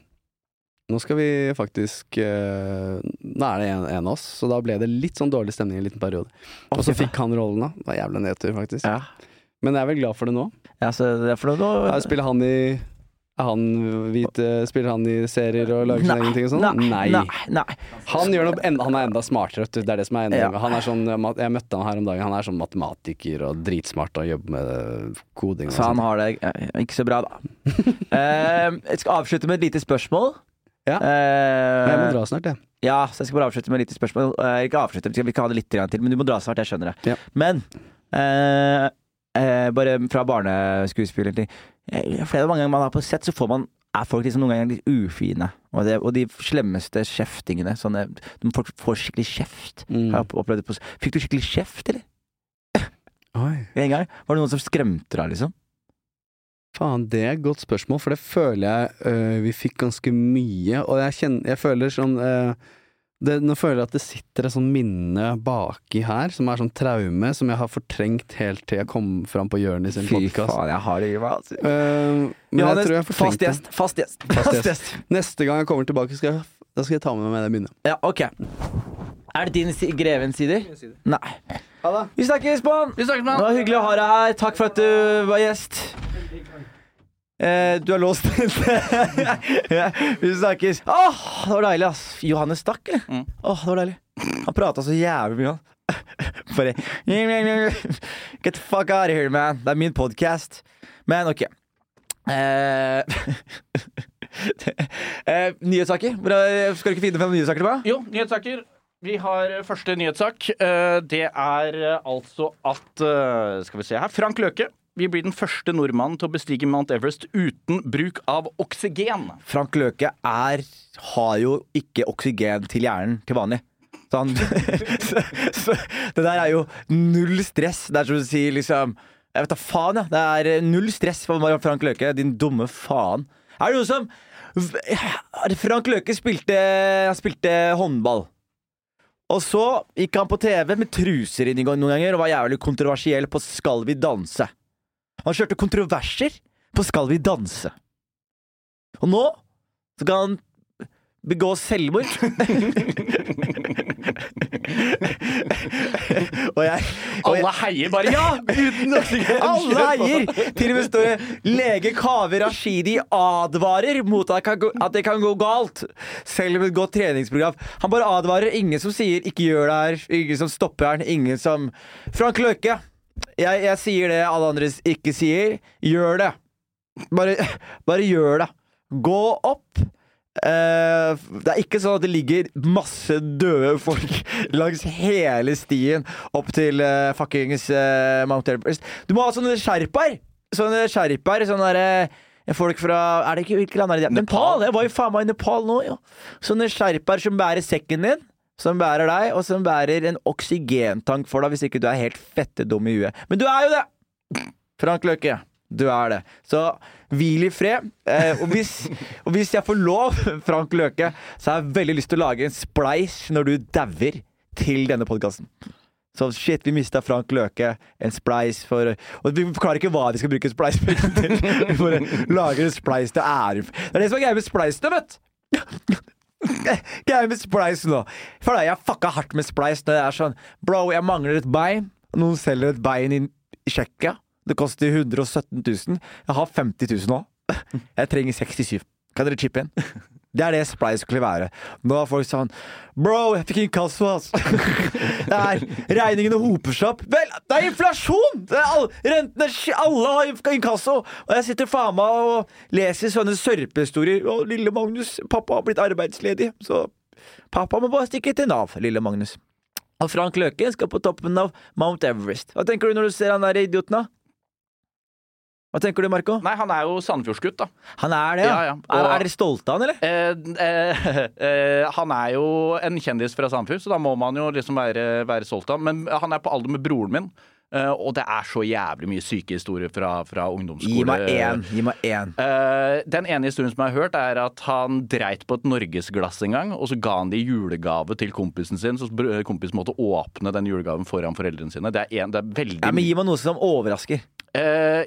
Nå skal vi faktisk uh, Nå er det en, en av oss, så da ble det litt sånn dårlig stemning en liten periode. Og så fikk han rollen, da. Det var jævla nedtur, faktisk. Ja. Men jeg er vel glad for det nå. ja så det er for noe Jeg spiller han i Er han hvite, Spiller han i serier og lager sine egne ting og sånn? Nei. Nei. nei. Han, gjør noe, enda, han er enda smartere, vet du. Det er det som er enda Ja. Han er sånn, Jeg møtte han her om dagen. Han er sånn matematiker og dritsmart og jobber med koding. Og Så han har det eh, ikke så bra, da. uh, jeg skal avslutte med et lite spørsmål. Ja. Eh, Jeg må dra snart, jeg. Ja, så jeg skal bare avslutte med et lite spørsmål. Eh, ikke avslutte, vi skal ha det litt til, men du må dra snart, jeg skjønner det. Ja. Men eh, eh, bare fra barneskuespiller til eh, Flere mange ganger man har på sett, så får man er folk liksom noen ganger litt ufine. Og, det, og de slemmeste kjeftingene. Sånne, de folk får skikkelig kjeft. Mm. Har jeg opplevd det på, fikk du skikkelig kjeft, eller? Oi. En gang? Var det noen som skremte deg, liksom? Faen, det er et godt spørsmål, for det føler jeg øh, vi fikk ganske mye. Og jeg kjenner Jeg føler sånn øh, det, Nå føler jeg at det sitter et sånn minne baki her, som er sånn traume, som jeg har fortrengt helt til jeg kom fram på Jonis sin Fy podkast. faen, jeg har det i meg. Altså. men jeg tror jeg har fast fortrengt gjest. Fast gjest. Fast Fast gjest. gjest. Neste gang jeg kommer tilbake, skal jeg, da skal jeg ta med meg det minnet. Ja, ok. Er det din si Grevens sider? det. Vi snakkes, snakkes, Det var hyggelig å ha deg her. Takk for at du var gjest. Eh, du er låst inne. ja, vi snakkes. Åh, det var deilig, ass. Johannes stakk, eller? Mm. Åh, det var deilig. Han prata så jævlig mye, han. Bare Get the fuck out of here, man. Det er min podkast. Men ok. Eh, eh, nyhetssaker? Skal du ikke finne frem nyhetssaker til meg? Jo, nyhetssaker. Vi har første nyhetssak. Eh, Det er eh, altså at eh, Skal vi se her. Frank Løke vil bli den første nordmannen til å bestige Mount Everest uten bruk av oksygen. Frank Løke er, har jo ikke oksygen til hjernen til vanlig. Så han, så, så, det der er jo null stress. Det er som å si liksom Jeg vet da faen, ja. Det er null stress for Frank Løke. Din dumme faen. Er det noe som Frank Løke spilte, spilte håndball. Og så gikk han på TV med truser inn i gang noen ganger og var jævlig kontroversiell på Skal vi danse. Han kjørte kontroverser på Skal vi danse. Og nå så kan han begå selvmord. og jeg, og Alle heier bare ja! Uten alle heier! Til og med står det Lege Kaveh Rashidi advarer mot at det, kan gå, at det kan gå galt. Selv med et godt treningsprogram. Han bare advarer. Ingen som sier 'ikke gjør det her'. Ingen som stopper han. Ingen som Frank Løke. Jeg, jeg sier det alle andre ikke sier. Gjør det. Bare, bare gjør det. Gå opp. Eh, det er ikke sånn at det ligger masse døde folk langs hele stien opp til uh, fuckings eh, Mount Everest. Du må ha sånne sherpaer! Sånne sherpaer, sånne derre Folk fra Er det ikke hvilket land er det? Nepal! Jeg var jo faen meg i Nepal nå, jo. Sånne sherpaer som bærer sekken din, som bærer deg, og som bærer en oksygentank for deg hvis ikke du er helt fette dum i huet. Men du er jo det! Frank Løkke. Du er det. Så hvil i fred. Eh, og, hvis, og hvis jeg får lov, Frank Løke, så har jeg veldig lyst til å lage en spleis når du dauer til denne podkasten. Så shit, vi mista Frank Løke. En spleis for Og vi forklarer ikke hva vi skal bruke spleispengene til. Vi bare lager en spleis til ære Det er det som er greia med spleisene, vet du. Greia med spleis nå. For da, jeg fucka hardt med spleis når det er sånn Bro, jeg mangler et bein. Noen selger et bein i Tsjekkia. Det koster 117 000. Jeg har 50 000 nå. Jeg trenger 67. Kan dere chippe inn? Det er det Splice skulle være. Nå har folk sånn Bro, jeg fikk inkasso, altså. Det er Regningene hoper seg opp. Vel, det er inflasjon! Det er all, rentene Alle har inkasso! Og jeg sitter faen meg og leser sånne sørpehistorier. Å, lille Magnus, pappa har blitt arbeidsledig, så pappa må bare stikke til Nav, lille Magnus. Og Frank Løke skal på toppen av Mount Everest. Hva tenker du når du ser han der idioten, da? Hva tenker du, Marco? Nei, han er jo Sandefjordsgutt, da. Han er det, ja? Ja, ja. Er, Og- er dere stolte av han, eller? Eh, eh, eh, han er jo en kjendis fra Sandefjord, så da må man jo liksom være, være stolt av ham. Men han er på alder med broren min. Uh, og det er så jævlig mye syke historier fra, fra ungdomsskole. Gi meg én. Gi meg én. Uh, den ene historien som jeg har hørt, er at han dreit på et norgesglass en gang, og så ga han det i julegave til kompisen sin, så kompisen måtte åpne den julegaven foran foreldrene sine. Det er, en, det er veldig Ja, men gi meg noe som overrasker. Eh,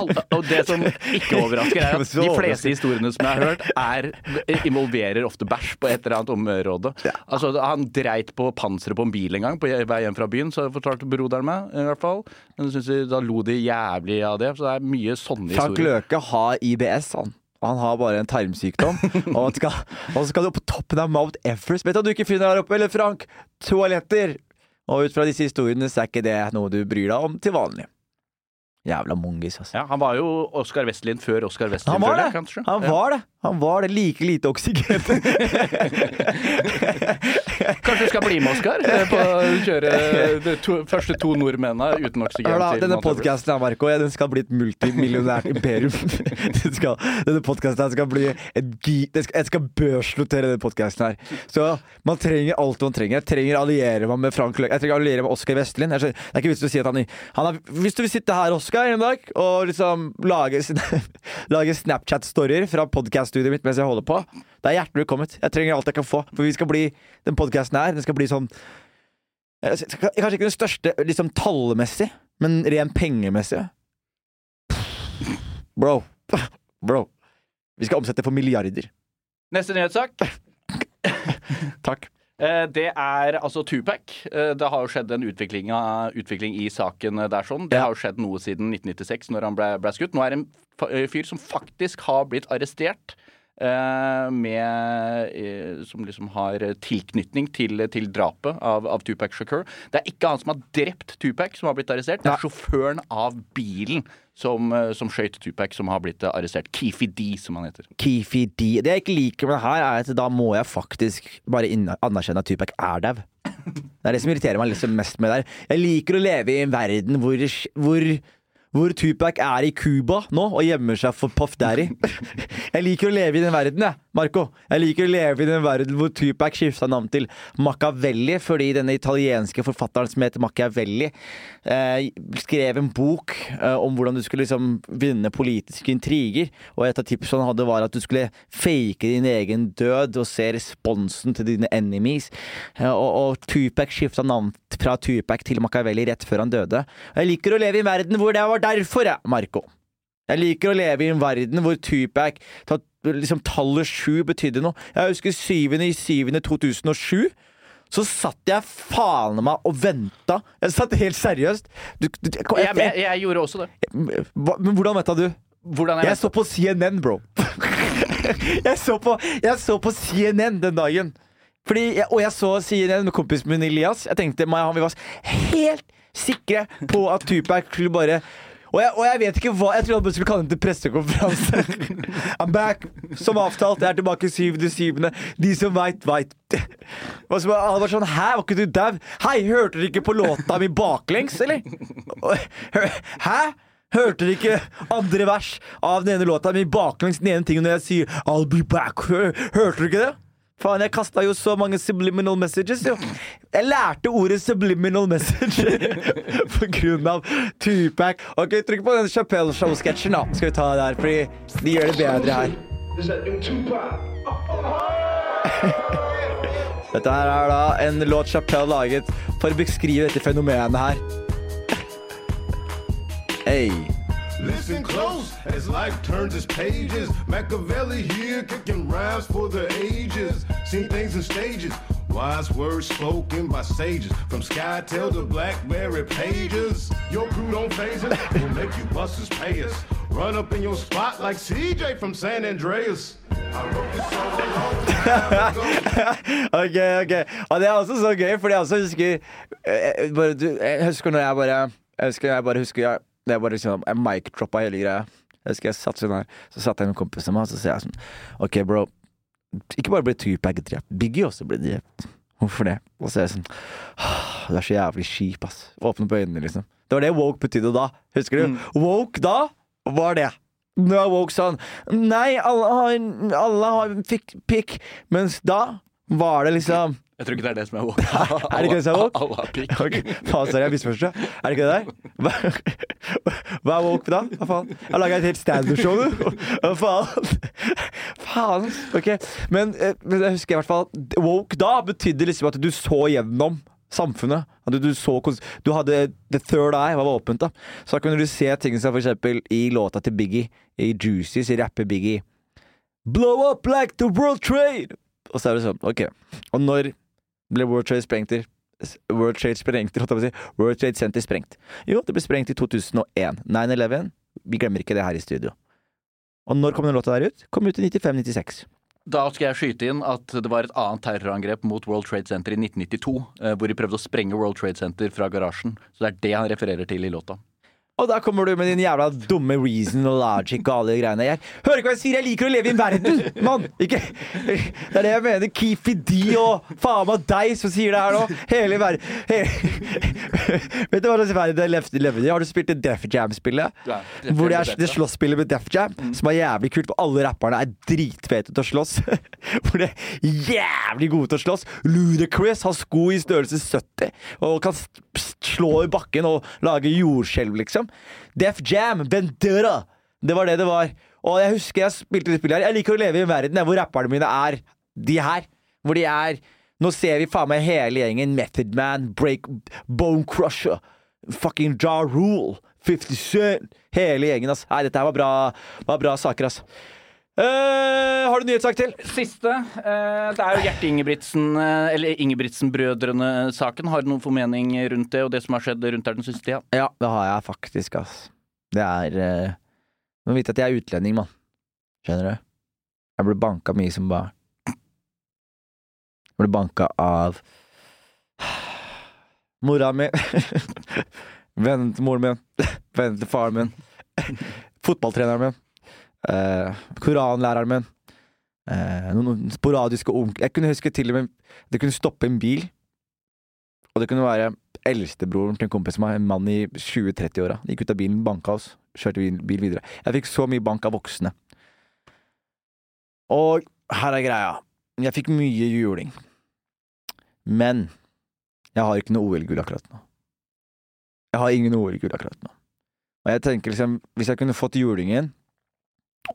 alle, og det som ikke overrasker, er at de fleste historiene som jeg har hørt, er, involverer ofte bæsj på et eller annet område. Altså, han dreit på panseret på en bil en gang på vei hjem fra byen, så fortalte broderen meg. i hvert fall Men synes Da lo de jævlig av det. Så det er mye sånne Frank historier. Løke har IBS, han. Han har bare en tarmsykdom. og, skal, og så skal du opp på toppen av Mount Everest. Vet du at du ikke finner her oppe? Eller Frank? Toaletter! Og ut fra disse historiene så er ikke det noe du bryr deg om til vanlig. Jævla mongis, altså. Ja, han var jo Oskar Westlin før Oskar Westlin. Han var det! kanskje. Han var det! Han var det like lite oksygen. Kanskje du skal bli med, Oskar? eh, På å kjøre de to, første to nordmennene uten oksygen. Hør da, denne podkasten her, Marco, den skal bli et multimillionært imperium. Den skal, denne podkasten skal bli et gi... Jeg skal børsnotere denne podkasten her. Så man trenger alt man trenger. Jeg trenger å alliere meg med Frank Løk. Jeg trenger å alliere meg med Oskar Vestlin. Jeg Det er ikke vits i å si at han, han er, Hvis du vil sitte her, Oskar, en dag, og liksom lage, lage Snapchat-storyer fra podkast-studioet mitt mens jeg holder på, det er hjertelig velkomment. Jeg trenger alt jeg kan få. For vi skal bli Den podkasten her, den skal bli sånn Eh, Kanskje ikke den største liksom tallmessig, men ren pengemessig. Bro. Bro. Vi skal omsette for milliarder. Neste nyhetssak. Takk. Eh, Det er altså Tupac. Eh, Det har jo skjedd en utvikling, utvikling i saken der. sånn. Det har jo skjedd noe siden 1996, når han ble, ble skutt. Nå er det en eh, fyr som faktisk har blitt arrestert. Eh, Med, eh, som liksom har tilknytning til, til drapet av, av Tupac Shakur. Det er ikke han som har drept Tupac, som har blitt arrestert. Det er sjåføren av bilen som, eh, som skøyt Tupac, som har blitt arrestert. Keefe D, som han heter. Keefe D. Det jeg ikke liker med det her, er at da må jeg faktisk bare anerkjenne at Tupac er dau. Det er det som irriterer meg liksom mest med det her. Jeg liker å leve i en verden hvor, hvor hvor Tupac er i Cuba nå og gjemmer seg for Puff Daddy. Jeg liker å leve i den verden, jeg, Marco. Jeg liker å leve i den verden hvor Tupac skifta navn til Machiavelli fordi denne italienske forfatteren som heter Machiavelli, eh, skrev en bok eh, om hvordan du skulle liksom vinne politiske intriger. Og et av tipsene han hadde, var at du skulle fake din egen død og se responsen til dine enemies. Eh, og, og Tupac skifta navn fra Tupac til Machiavelli rett før han døde. Jeg liker å leve i en verden hvor det var derfor, jeg, Marco. Jeg liker å leve i en verden hvor Tupac tatt, liksom Tallet sju betydde noe. Jeg husker 7. i 7. 2007. Så satt jeg faen meg og venta. Jeg satt helt seriøst. Du, du, jeg, Jeg, jeg, jeg gjorde også det. Men hvordan venta du? Hvordan jeg, så på CNN, bro. jeg, så på, jeg så på CNN den dagen. Fordi og jeg så CNN med kompisen min Elias. Jeg tenkte meg, han, Vi var helt sikre på at Tupac skulle bare og jeg, og jeg vet ikke hva Jeg trodde han skulle kalle den til pressekonferanse. I'm back, som avtalt. Jeg er tilbake syvende syvende. De som veit, veit. Så var sånn Hæ, var ikke du dau? Hei, hørte dere ikke på låta mi baklengs, eller? Hæ? Hørte dere ikke andre vers av den ene låta mi baklengs den ene tingen når jeg sier I'll be back? Hørte dere ikke det? Faen, jeg kasta jo så mange subliminal messages, jo. Jeg lærte ordet subliminal message på grunn av Tupac. Ok, trykk på den Chapelle Show-sketsjen, da. Skal vi ta det der, fordi de gjør det bedre her. Dette her er da en låt Chapelle laget for å beskrive dette fenomenet her. Hey. Listen close as life turns its pages. Machiavelli here kicking rhymes for the ages. Seen things in stages. Wise words spoken by sages. From Skytel to Blackberry pages. Your crew don't phase us. We'll make you busters pay us. Run up in your spot like CJ from San Andreas. Ok, ok. Og det er også så gøy, fordi jeg også husker bare, du, Jeg husker når jeg bare Jeg husker jeg bare husker jeg, det er bare liksom Jeg mic-droppa hele greia. Jeg husker jeg satt sånn her Så satt jeg med kompisen min, og så sier jeg sånn OK, bro. Ikke bare ble Tupac drept, Biggie også ble drept. Hvorfor det? Og så er jeg sånn «Åh, Du er så jævlig kjip, ass. Åpne på øynene, liksom. Det var det woke betydde da. Husker du? Woke da var det. Nå er woke sånn Nei, alle har, alle har fikk pikk. Mens da var det liksom Jeg tror ikke det er det som er woke. Er det ikke det som er woke? Alle har pikk. Ok, Faen, sorry, jeg misforstår. Er det ikke det der? Hva, hva er woke da? Hva faen? Jeg har laga et helt standup-show, du. Hva faen? Faen. Ok. Men, eh, men jeg husker i hvert fall Woke da betydde liksom at du så gjennom samfunnet. At du, så, du hadde The third eye var åpent. da Så da kunne du se ting som for eksempel i låta til Biggie, i Juicy, så rapper Biggie Blow up like the World Trade! Og så er det sånn, ok. Og når ble World Trade sprengt? World Trade sprengt si. World Trade Center sprengt. Jo, det ble sprengt i 2001. 9-11. Vi glemmer ikke det her i studio. Og når kom den låta der ut? Kom ut i 95-96. Da skal jeg skyte inn at det var et annet terrorangrep mot World Trade Center i 1992. eh, Hvor de prøvde å sprenge World Trade Center fra garasjen. Så det er det han refererer til i låta. Og da kommer du med din jævla dumme reason og logic og alle de greiene. Jeg hører ikke hva jeg sier, jeg liker å leve i en verden, mann! Ikke Det er det jeg mener. Keefy D og faen meg deg som sier det her nå. Hele verden. Vet du hva slags verden jeg lever i? Har du spilt det Def Jam-spillet? Ja, Hvor det er det slåssspillet med Def Jam, som er jævlig kult, for alle rapperne er dritfete til å slåss. Hvor de er jævlig gode til å slåss. Ludacris har sko i størrelse 70 og kan slå i bakken og lage jordskjelv, liksom. Def Jam, Vendetta! Det var det det var. Og jeg husker jeg spilte det spillet her. Jeg liker å leve i en verden hvor rapperne mine er de her. Hvor de er Nå ser vi faen meg hele gjengen. Method Man, Break, Bone Crusher, fucking Ja Rule, 50 Cent. Hele gjengen, ass. Nei, dette her var bra, var bra saker, ass. Eh, har du nyhetssak til? Siste. Uh, det er jo Gjert Ingebrigtsen, uh, eller Ingebrigtsen-brødrene-saken. Har du noen formening rundt det og det som har skjedd rundt der den siste tida? Ja, det har jeg faktisk, ass. Det er uh, Du må vite at jeg er utlending, mann. Skjønner du? Jeg ble banka mye som barn. Jeg ble banka av mora mi, vennen til moren min, vennen til faren min, fotballtreneren min, eh, koranlæreren min, eh, noen sporadiske onkler Jeg kunne huske til og med Det kunne stoppe en bil, og det kunne være eldstebroren til en kompis av meg, en mann i 20-30-åra. Gikk ut av bilen, banka oss, kjørte bil videre. Jeg fikk så mye bank av voksne. Og her er greia. Jeg fikk mye juling. Men jeg har ikke noe OL-gull akkurat nå. Jeg har ingen OL-gull akkurat nå. Og jeg tenker liksom, hvis jeg kunne fått julingen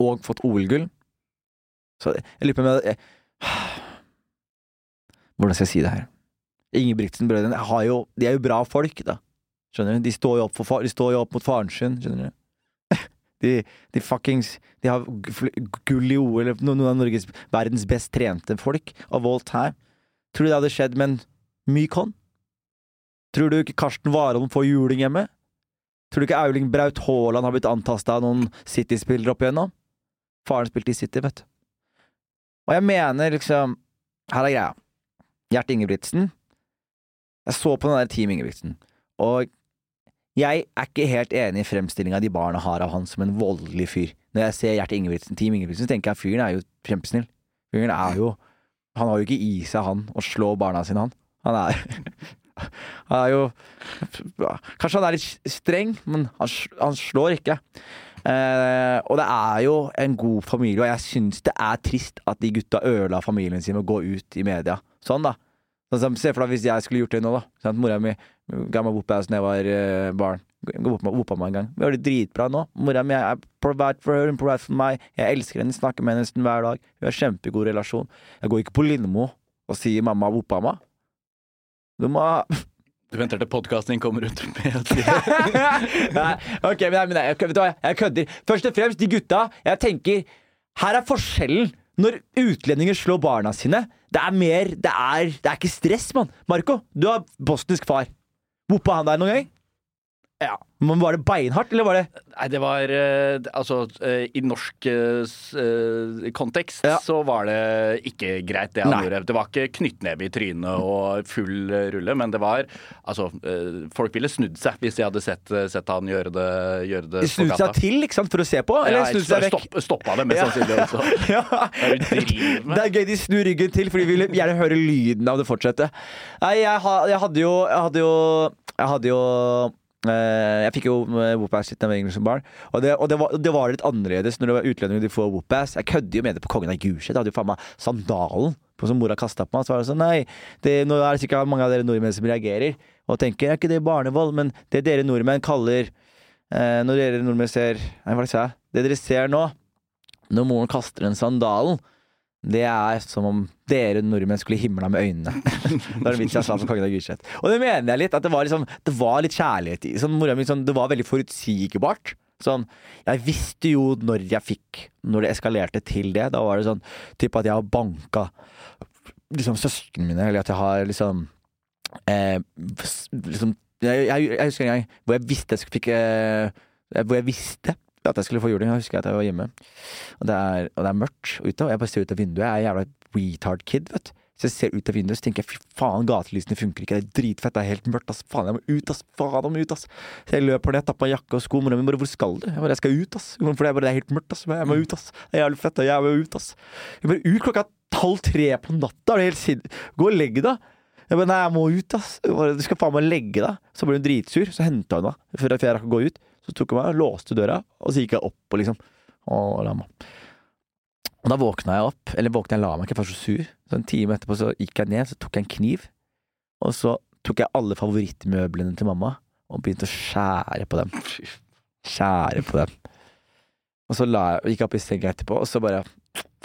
og fått OL-gull Så jeg lurer på om jeg Hvordan skal jeg si det her? Ingebrigtsen-brødrene de er jo bra folk, da. Skjønner du? De står jo opp, far, de står jo opp mot faren sin, skjønner du? De, de fuckings De har gull i OL, noen av Norges verdens best trente folk av all time. Tror du det hadde skjedd med en myk hånd? Tror du ikke Karsten Warholm får juling hjemme? Tror du ikke Auling Braut Haaland har blitt antasta av noen City-spillere opp igjennom? Faren spilte i City, vet du. Og jeg mener liksom Her er greia. Gjert Ingebrigtsen. Jeg så på den der Team Ingebrigtsen, og jeg er ikke helt enig i fremstillinga de barna har av han som en voldelig fyr. Når jeg ser Gjert Ingebrigtsen, Team Ingebrigtsen, så tenker jeg at fyren er jo kjempesnill. Fyren er jo Han har jo ikke i seg, han, å slå barna sine, han. Han er Han er jo Kanskje han er litt streng, men han, han slår ikke. Eh, og det er jo en god familie, og jeg syns det er trist at de gutta ødela familien sin med å gå ut i media. Sånn, da. Sånn se for deg hvis jeg skulle gjort det nå, da. Sånn mora mi ga meg whoop-ass da jeg var eh, barn. Vopa meg en gang. Vi har det dritbra nå. Mora mi er provide for her, provide for meg. Jeg elsker henne, snakker med henne nesten hver dag. Vi har kjempegod relasjon. Jeg går ikke på Lindmo og sier mamma vopa meg. Du må Du venter til podkasten kommer ut Nei, ok, men, nei, men nei, du hva, jeg kødder. Først og fremst, de gutta. Jeg tenker Her er forskjellen når utlendinger slår barna sine. Det er mer Det er, det er ikke stress, mann. Marco, du har bosnisk far. Boppa han deg noen gang? Ja. Men Var det beinhardt, eller var det Nei, det var eh, Altså, eh, i norsk eh, kontekst Ja. så var det ikke greit, det han Nei. gjorde. Det var ikke knyttneve i trynet og full rulle, men det var Altså, folk ville snudd seg hvis de hadde sett, sett han gjøre det, gjøre det De snudde seg til ikke sant, for å se på? Eller Ja, snudd seg vekk? stopp, stoppa det, mest Ja. sannsynlig også. Ja. Det er gøy de snur ryggen til, for de vil gjerne høre lyden av det fortsette. Nei, jeg, jeg hadde jo Jeg hadde jo Jeg hadde jo jeg fikk jo eh, whoop-ass litt av som barn. Og, det, og det, var, det var litt annerledes når det var utlendinger de får whoop-ass. Jeg kødder jo med det på Kongen av Gulset. Jeg hadde jo faen meg sandalen på som mora kasta på meg. Så var det sånn Nei, det, nå er det sikkert mange av dere nordmenn som reagerer og tenker er ikke det barnevold, men det dere nordmenn kaller eh, Når dere nordmenn ser Nei, hva sa jeg? Det dere ser nå, når moren kaster den sandalen, det er som om dere nordmenn skulle himla med øynene. det er en vits jeg sa på Kongen av Gulset. Og det mener jeg litt, at det var, liksom, det var litt kjærlighet i sånn, mora mi, sånn, Det var veldig forutsigbart. Sånn, jeg visste jo når jeg fikk Når det eskalerte til det. Da var det sånn typ at jeg har banka liksom søsknene mine, eller at jeg har liksom eh, liksom jeg, jeg, jeg husker en gang hvor jeg visste jeg fikk eh, Hvor jeg visste at jeg skulle få juling. Jeg husker at jeg var hjemme, og det er, og det er mørkt ute, og jeg bare ser ut av vinduet. Jeg er jævla retard kid, vet du. Så jeg ser ut av vinduet så tenker jeg fy faen, gatelysene funker ikke, det er dritfett, det er helt mørkt, ass. Faen, jeg må ut, ass. Faen, jeg må ut, ass. Så jeg løper ned, tapper jakke og sko. Mora mi bare hvor skal du? Jeg bare jeg skal ut, ass. For det er bare det er helt mørkt, ass. Jeg må ut, ass. Det er jævlig fett, og jeg må ut, ass. Jeg bare ut klokka halv tre på natta, er det helt sinnssykt? Gå og legg deg. Jeg bare, nei, jeg må ut, ass. Du skal faen meg legge deg. Så ble hun dritsur, så henta hun meg før jeg rakk å gå ut. Så tok hun meg, låste døra, og så gikk jeg opp og liksom og la meg. Og da våkna jeg opp, eller våkna jeg la meg ikke, for jeg var så sur. Så en time etterpå så gikk jeg ned, så tok jeg en kniv, og så tok jeg alle favorittmøblene til mamma og begynte å skjære på dem. Skjære på dem. Og så la jeg, gikk jeg opp i senga etterpå, og så bare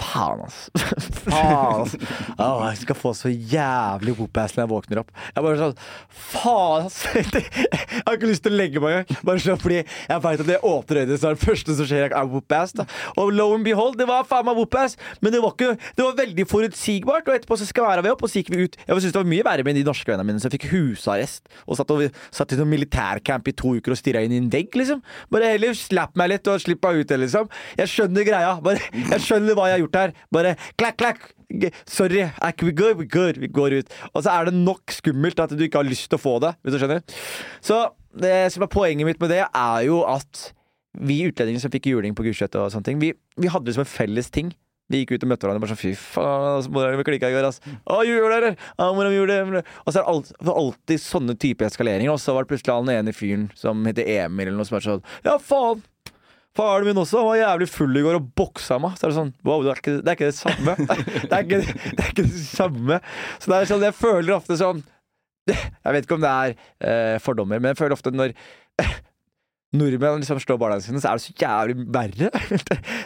Faen, altså. Faen, altså. Oh, jeg skal få så jævlig whoop-ass når jeg våkner opp. Jeg bare sånn Faen, altså. Jeg har ikke lyst til å legge meg engang. Bare sånn fordi jeg veit at det åpner øynene, så er det første som skjer, er whoop-ass. Og lo and behold, det var faen meg whoop-ass. Men det var ikke Det var veldig forutsigbart. Og etterpå så skværa vi opp, og så gikk vi ut. Jeg syntes det var mye verre med de norske vennene mine som fikk husarrest og satt, og, satt i noen militærcamp i to uker og stirra inn i en vegg, liksom. Bare heller slapp meg litt og slipp meg ut, liksom. Jeg skjønner greia. Bare, jeg skjønner hva jeg har gjort her. Bare klakk, klakk. Sorry, er ikke vi good? We good. Vi går ut. Og så er det nok skummelt at du ikke har lyst til å få det, hvis du skjønner. Så det som er poenget mitt med det, er jo at vi utlendinger som fikk juling på gudskjøttet og sånne ting, vi, vi hadde det som en felles ting. Vi gikk ut og møtte hverandre bare sånn Fy faen, mora klikka i går, ass. Å, gjorde dere? Ja, mora mi gjorde det. Og så er det alt, alltid sånne type eskaleringer. Og så var det plutselig han ene fyren som heter Emil, eller noe som er sånn Ja, faen! Faren min også var jævlig full i går og boksa meg. Så er det sånn Wow, det er ikke det, er ikke det samme. Det er ikke det, er ikke det samme. Så det er sånn, jeg føler ofte sånn Jeg vet ikke om det er eh, fordommer, men jeg føler ofte når nordmenn liksom slår barna sine, så er det så jævlig verre.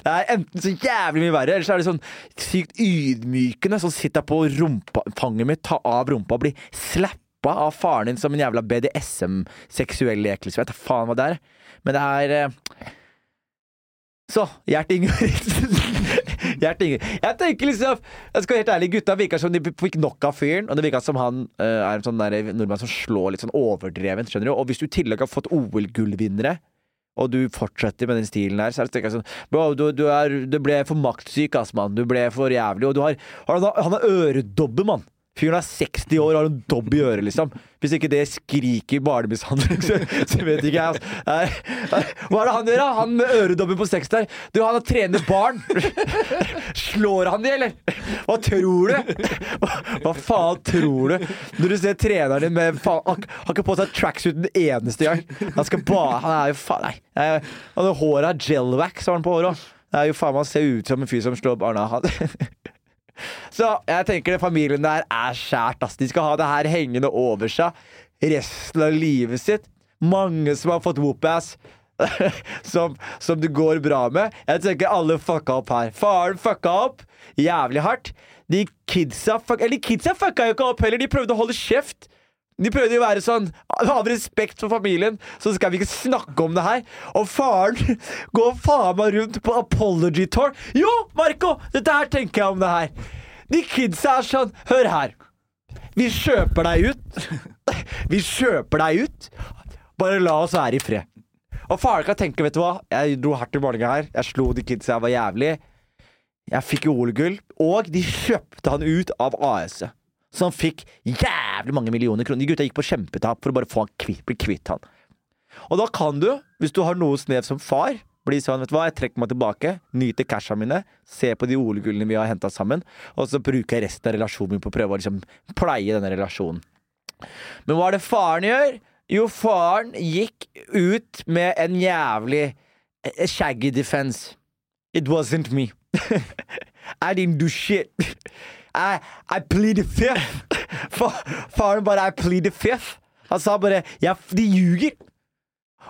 Det er enten så jævlig mye verre, eller så er det sånn sykt ydmykende. Sånn sitter jeg på rumpa, mitt, ta av rumpa og bli slappa av faren din som en jævla BDSM-seksuell lek. Liksom. Jeg vet da faen hva det er. Men det er eh, Så, Gjert Ingebrigtsen. Gjert Ingebrigtsen. Jeg tenker liksom Jeg skal være helt ærlig, gutta virka som de fikk nok av fyren. Og det virka som han uh, er en sånn nordmann som slår litt sånn overdrevent, skjønner du. Og hvis du i tillegg har fått OL-gullvinnere, og du fortsetter med den stilen her, så er det sånn Bro, du, du, er, du ble for maktsyk, ass, mann. Du ble for jævlig. Og du har Han har øredobbe, mann. Fyren er 60 år og har en dobb i øret, liksom. Hvis ikke det skriker barnemishandling, så, så vet ikke jeg. Altså. Hva er det han gjør, da? Han med øredobben på 60 der. Du, han har trener barn. Slår han de, eller? Hva tror du? Hva, hva faen tror du? Når du ser treneren din med faen Han har ikke på seg tracksuit den eneste gang. Han skal bare Han er jo faen Nei. Han har håret gelwax, har han på håret òg. Det er jo faen meg ser ut som en fyr som slår barna. Han så jeg tenker det familien der er skjært, ass. De skal ha det her hengende over seg resten av livet sitt. Mange som har fått whoop-ass. som, som det går bra med. Jeg tenker alle fucka opp her. Faren fucka opp jævlig hardt. De kidsa fuck, Eller kidsa fucka jo ikke opp heller, de prøvde å holde kjeft. De prøvde å være sånn Av respekt for familien, så skal vi ikke snakke om det her. Og faren går faen meg rundt på apology tour. Jo, Marco! Dette her tenker jeg om det her. De kidsa er sånn Hør her. Vi kjøper deg ut. Vi kjøper deg ut. Bare la oss være i fred. Og faren kan tenke, vet du hva, jeg dro hardt i morgenen her. Jeg slo de kidsa, jeg var jævlig. Jeg fikk jo OL-gull. Og de kjøpte han ut av AS-et. Så han fikk jævlig mange millioner kroner. De gutta gikk på kjempetap for å bare få han kvitt, bli kvitt han. Og da kan du, hvis du har noe snev som far, bli sånn, vet du hva, jeg trekker meg tilbake, nyter casha mine, se på de OL-gullene vi har henta sammen, og så bruker jeg resten av relasjonen min på å prøve å liksom pleie denne relasjonen. Men hva er det faren gjør? Jo, faren gikk ut med en jævlig eh, shaggy defense. It wasn't me. I didn't do shit. I, I plead the fifth. Faren bare I plead the fifth. Han sa bare ja, De ljuger.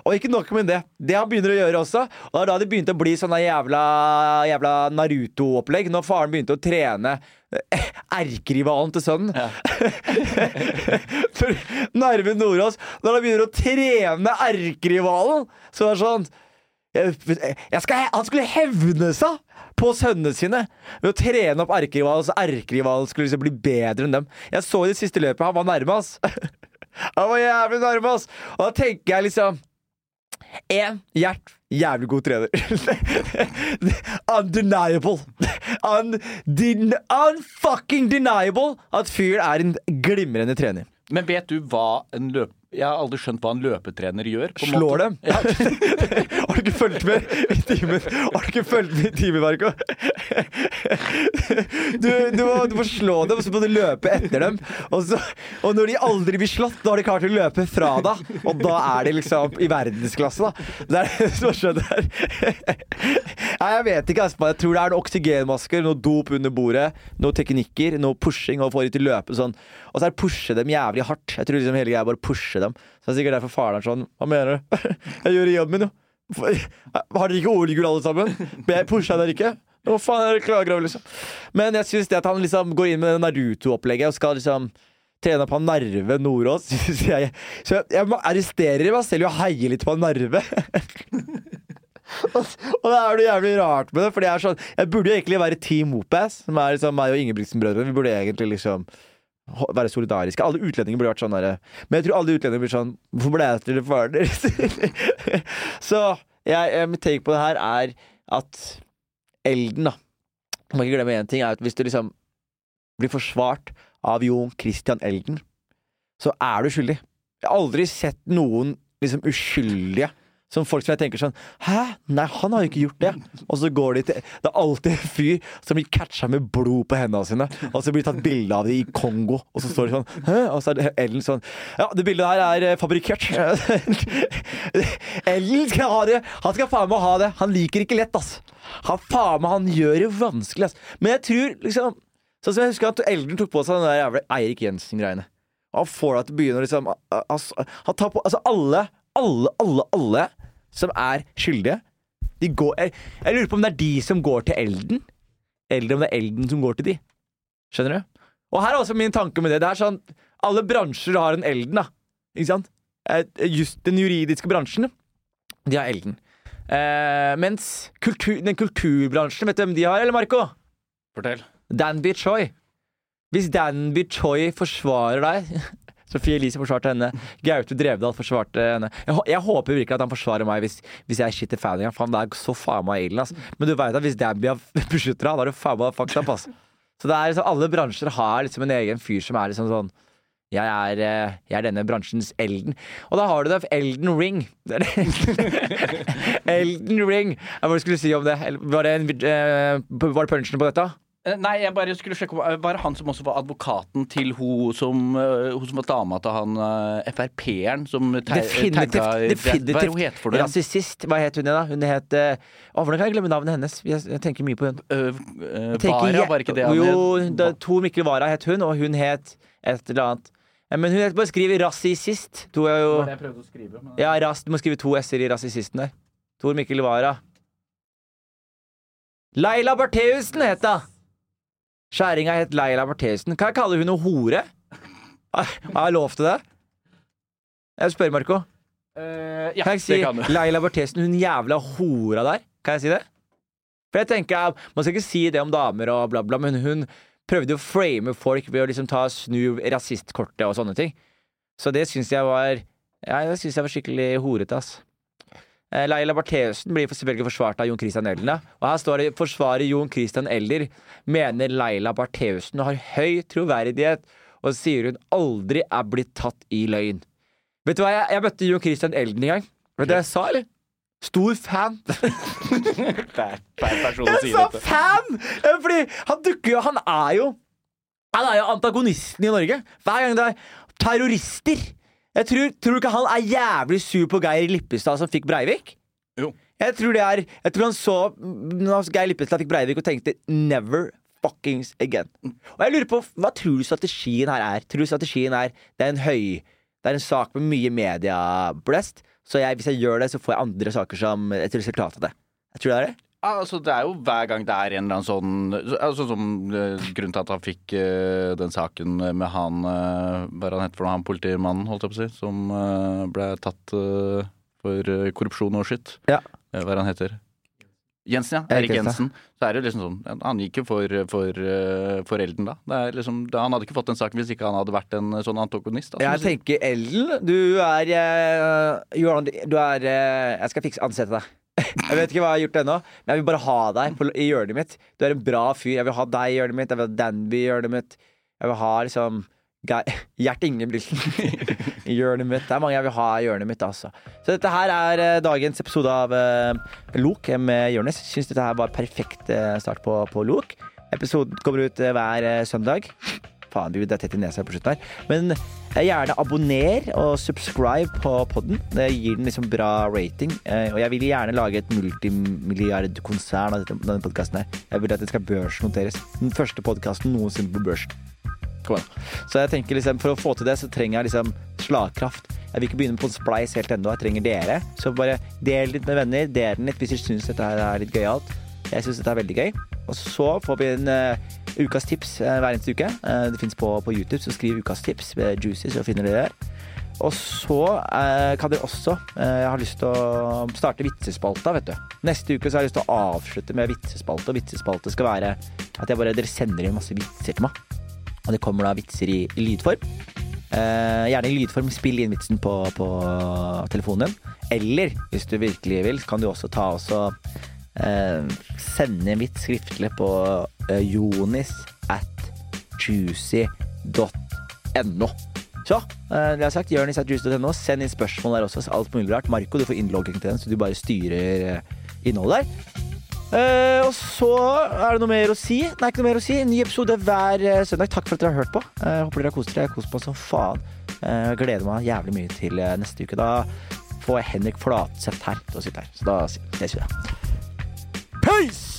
Og ikke nok med det. Det han begynner å gjøre også. Og det er da det begynte å bli sånn jævla, jævla Naruto-opplegg. Når faren begynte å trene eh, erkerivalen til sønnen. Narve Nordås. Når han begynner å trene erkerivalen, så er det sånn jeg, jeg skal, Han skulle hevne seg på sønnene sine ved å trene opp erkerivalen, så erkerivalen skulle liksom bli bedre enn dem. Jeg så i det siste løpet, han var nærme, ass. Han var jævlig nærme, ass. Og da tenker jeg liksom Én Gjert, jævlig god trener. Undeniable. Undin unfucking deniable at fyren er en glimrende trener. Men vet du hva en løp... Jeg har aldri skjønt hva en løpetrener gjør. på Slår måte. dem. Har du ikke fulgt med i timen? Har du ikke fulgt med i timen, Marco? Du, du, må, du må slå dem, og så må du løpe etter dem. Og, så, og når de aldri blir slått, da har de klart å løpe fra deg. Og da er de liksom i verdensklasse, da. Det er det som skjønner. Nei, jeg vet ikke, Espen. Jeg tror det er noen oksygenmasker, noe dop under bordet, noen teknikker, noe pushing og få de til å løpe sånn. Og så er det pushe dem jævlig hardt. Jeg tror liksom hele greia er bare pushe dem. Så det er sikkert derfor faren er sånn Hva mener du? Jeg gjør jobben min, jo. Har dere ikke OL-gull alle sammen? Pusha dere ikke? Hva faen er det klager over, liksom? Men jeg syns det at han liksom går inn med Naruto-opplegget og skal liksom trene på Narve Nordås Så jeg, Så jeg, jeg arresterer meg selv og heie litt på Narve. og, og det er noe jævlig rart med det, for er sånn Jeg burde jo egentlig være Team Opas, som er liksom meg og Ingebrigtsen-brødrene. Vi burde egentlig liksom være solidariske. Alle utlendinger burde vært sånn derre Men jeg tror alle utlendinger blir sånn Hvorfor ble jeg til faren deres? Så jeg, jeg, mitt take på det her er at Elden, da Må ikke glemme én ting, er at hvis du liksom blir forsvart av Jon Christian Elden, så er du skyldig. Jeg har aldri sett noen liksom uskyldige som folk som jeg tenker sånn Hæ? Nei, han har jo ikke gjort det. Og så går de til Det er alltid en fyr som blir catcha med blod på hendene sine, og så blir det tatt bilde av det i Kongo, og så står de sånn Hæ? Og så er Ellen sånn Ja, det bildet her er eh, fabrikkert. Ellen skal ha det. Han skal faen meg ha det. Han liker ikke lett, ass. Han faen meg, han gjør det vanskelig, ass. Men jeg tror liksom Sånn som jeg husker at Elden tok på seg den der jævla Eirik Jensen-greiene. Han får deg til å begynne å liksom altså, Han tar på Altså, alle, alle, alle, alle som er skyldige, de går jeg, jeg lurer på om det er de som går til Elden, eller om det er Elden som går til de. Skjønner du? Og her er også min tanke med det. Det er sånn Alle bransjer har en Elden, da. Ikke sant? Eh, Just den juridiske bransjen, de har Elden. Eh, mens kultur, den kulturbransjen, vet du hvem de har, eller Marco? Fortell. Danby Choi. Hvis Danby Choi forsvarer deg Sofie Elise forsvarte henne. Gaute Drevdal forsvarte henne. Jeg, jeg håper virkelig at han forsvarer meg hvis, hvis jeg er shit i fan igjen. Faen, det er så faen meg ille, ass. Men du veit at hvis Dabby beskytter deg, da er du faen meg fucked up, ass. Så det er liksom, alle bransjer har liksom en egen fyr som er liksom sånn jeg er, eh, jeg er denne bransjens Elden. Og da har du det Elden Ring. Det det. Elden Ring. Hva skulle du si om det? Var det, en, eh, det punchen på dette? Eh, Nei, jeg bare skulle sjekke Var det han som også var advokaten til hun som, eh, hun som var dama til han eh, Frp-eren som tagga Hva hun for? Rasist. Hva het hun igjen, da? Hun het eh, Å, Hvordan kan jeg glemme navnet hennes? Jeg, tenker mye på hun. Uh, uh, Vara, var ikke det han Jo, het? det, Tor Mikkel Wara het hun, og hun het et eller annet. Eh, Men hun het bare skriv rasist. To er jo Det jeg å skrive. Men... Ja, ras, du må skrive to s-er i rasisten der. Tor Mikkel Wara. Laila Bertheussen het hun! Skjæringa het Leila Bertheussen. Kan jeg kalle hun noe hore? Har jeg lov til det? Jeg spør, Marco. Uh, ja, Kan jeg si det kan du. Laila Bertheussen, hun jævla hora der? Kan jeg si det? For jeg tenker, Man skal ikke si det om damer og bla, bla, men hun prøvde å frame folk ved å liksom ta snu rasistkortet og sånne ting. Så det syns jeg var Ja, det syns jeg var skikkelig horete, ass. Eh, Laila Bartheussen blir selvfølgelig forsvart av Jon Christian Elden. Og her står det 'Forsvarer Jon Christian Elder mener Laila Bartheussen har høy troverdighet', og sier hun aldri er blitt tatt i løgn. Vet du hva, jeg, jeg møtte Jon Christian Elden en gang. Vet du hva jeg sa, eller? Stor fan. Person Jeg sa dette. fan! Fordi han dukker jo Han er jo Han er jo antagonisten i Norge. Hver gang det er terrorister. Jeg tror, tror ikke han er jævlig sur på Geir Lippestad som fikk Breivik? Jo. Jeg tror det er Jeg tror han så når Geir Lippestad fikk Breivik og tenkte 'never fuckings again'. Og jeg lurer på, Hva tror du strategien her er? Tror du strategien er Det er en høy Det er en sak med mye medieblest, så jeg, hvis jeg gjør det, så får jeg andre saker som et resultat av det. Jeg tror det er det. Altså, det er jo hver gang det er en eller annen sånn altså, som, uh, Grunnen til at han fikk uh, den saken med han uh, Hva er han het for noe, han politimannen, holdt jeg på å si, som ble tatt for korrupsjon og skitt. Ja. Hva er han heter? Jensen, ja. Erik Jensen. Så er det liksom sånn Han gikk jo for, for, for Elden da. Det er liksom. Han hadde ikke fått den saken hvis ikke han hadde vært en sånn antagonist. Da, Jeg tenker Elden, du er Du er eh, Jeg skal fikse ansette deg. Jeg vet ikke hva jeg har gjort ennå, men jeg vil bare ha deg på, i hjørnet mitt. Du er en bra fyr. Jeg vil ha deg i hjørnet mitt. Jeg vil ha Danby i hjørnet mitt. Jeg vil ha liksom Gjert Ingebrigtsen i hjørnet mitt. Det er mange jeg vil ha i hjørnet mitt, altså. Så dette her er eh, dagens episode av uh, Lok med Jonis. Syns dette her var perfekt uh, start på, på Lok. Episoden kommer ut hver uh, søndag. Faen, det er tett i nesa på slutten her. Men eh, gjerne abonner og subscribe på podden. Det gir den liksom bra rating. Eh, Og jeg vil gjerne lage et multimilliardkonsern av denne podkasten her. Jeg vil at den skal børsnoteres. Den første podkasten noensinne på børsen. Så jeg tenker liksom, for å få til det, så trenger jeg liksom slagkraft. Jeg vil ikke begynne på en spleis helt ennå. Jeg trenger dere. Så bare del litt med venner. Del den litt hvis dere syns dette her er litt gøyalt. Jeg syns dette er veldig gøy. Og så får vi en uh, ukas tips uh, hver eneste uke. Uh, det fins på, på YouTube, så skriv ukas tips ved Juicy, så finner dere det. Og så kan dere også Jeg har lyst til å starte vitsespalta, vet du. Neste uke så har jeg lyst til å avslutte med vitsespalte. Og vitsespalte skal være at jeg bare, dere sender inn masse vitser til meg. Og det kommer da vitser i, i lydform. Eh, gjerne i lydform. Spill inn vitsen på, på telefonen din. Eller hvis du virkelig vil, kan du også ta også sende mitt skriftlig på eh, jonis at juicy.no. Så, eh, det har sagt. Jonis at juicy.no. Send inn spørsmål der også. Alt mulig rart. Marco, du får innlogging til den, så du bare styrer eh, innholdet der. Uh, og så er det noe mer å si. Nei, ikke noe mer å si. Ny episode hver uh, søndag. Takk for at dere har hørt på. Uh, håper dere har kost dere. Jeg har kost på som faen. Eh, gleder meg jævlig mye til eh, neste uke. Da får jeg Henrik Flatseth her til å sitte her. Så da ses vi da. Peace!